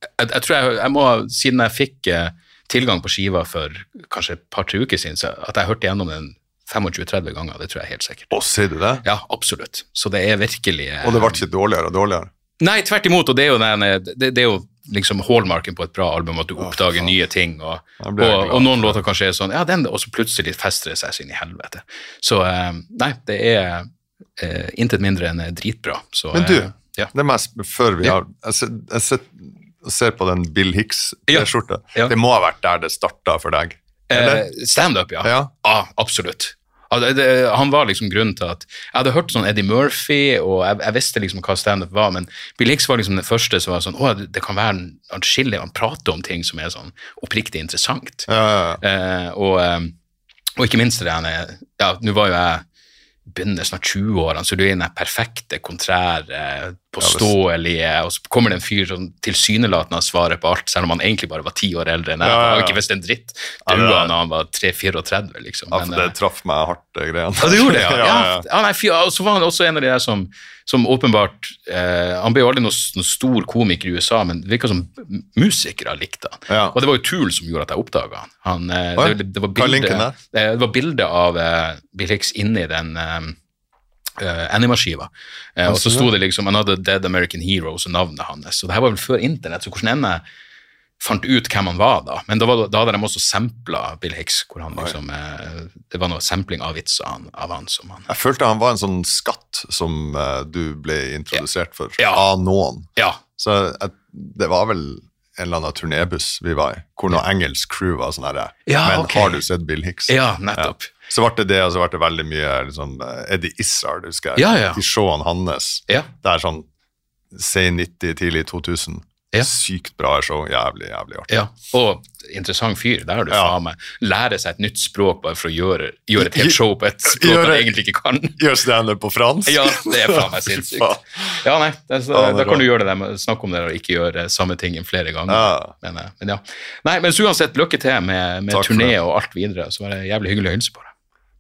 jeg, jeg tror jeg, jeg må, siden jeg fikk eh, tilgang på skiva for kanskje et par-tre uker siden, så at jeg hørte gjennom den 25-30 ganger, det tror jeg helt sikkert. Og sier du det? Ja, absolutt. Så det er virkelig eh, Og det ble ikke dårligere og dårligere? Nei, tvert imot, og det er jo, den, det, det er jo liksom hallmarken på et bra album, at du oppdager nye ting, og, og, jeg og noen låter kanskje er sånn, ja, den, og så plutselig fester det seg så inn i helvete. Så eh, nei, det er eh, intet mindre enn eh, dritbra. Så, Men du, eh, ja. det mest før vi Ja. har Jeg ser, jeg ser, på den Bill Hicks-T-skjorta. Ja. Det må ha vært der det starta for deg? Eh, Standup, ja. Ja. Ja, absolutt. Det, han var liksom grunnen til at Jeg hadde hørt sånn Eddie Murphy, og jeg, jeg visste liksom hva standup var, men Bill Hicks var liksom den første som var sånn Å, det, kan være atskillig Han prater om ting som er sånn oppriktig interessant. Ja, ja, ja. Eh, og, eh, Og ikke minst det der Ja, nå var jo jeg begynner snart 20-årene, så du er i den perfekte kontrære, påståelige, og så kommer det en fyr som tilsynelatende har svaret på alt, selv om han egentlig bare var ti år eldre enn jeg. Ja, ja, ja. Han har ikke visst en dritt. Ja, det- Daua når han var 3-34, liksom. Ja, Men, det eh, traff meg hardt, det greiene. ja, det gjorde det, ja. ja, nei, fyr, og så var han også en av de der som, som åpenbart eh, Han ble jo aldri noen, noen stor komiker i USA, men det virka som musikere likte han. Ja. Og det var jo Tool som gjorde at jeg oppdaga han. han eh, det, det, var bilde, der? eh, det var bilde av eh, Bill Hicks inni den eh, eh, Anima-skiva. Uh, og så sto det liksom 'Another Dead American Hero' og navnet hans. Så det her var vel før internett, så hvordan enn jeg fant ut hvem han var da. Men da, var, da hadde de også sampla Bill Hicks, hvor han liksom eh, Det var noe sampling av vitser han- av han som han Jeg følte han var en sånn skatt som eh, du ble introdusert for Ja. av noen. Ja. Så det var vel en eller annen turnébuss vi var i, hvor noe engelsk crew var sånn herre Ja, Men okay. har du sett Bill Hicks? Ja, nettopp. Så ble det det, og så ble det veldig mye liksom, eh, Eddie Izzard, husker jeg. Ja, ja. De showene hans. Ja. Det er sånn sen 90, tidlig 2000. Ja. Sykt bra show. Jævlig, jævlig artig. Ja, og interessant fyr. Der har du faen meg lære seg et nytt språk bare for å gjøre, gjøre et helt show på et språk Gjøre- han egentlig ikke kan. Gjøre standup på fransk. Ja, det er faen meg sinnssykt. Ja, nei, det, så, Ja, Da kan du gjøre det der med snakke om det og ikke gjøre samme tingen flere ganger. Men, eh, men ja. Nei, men så uansett, lykke til med, med turné og alt videre. Så var det jævlig hyggelig å hilse på deg.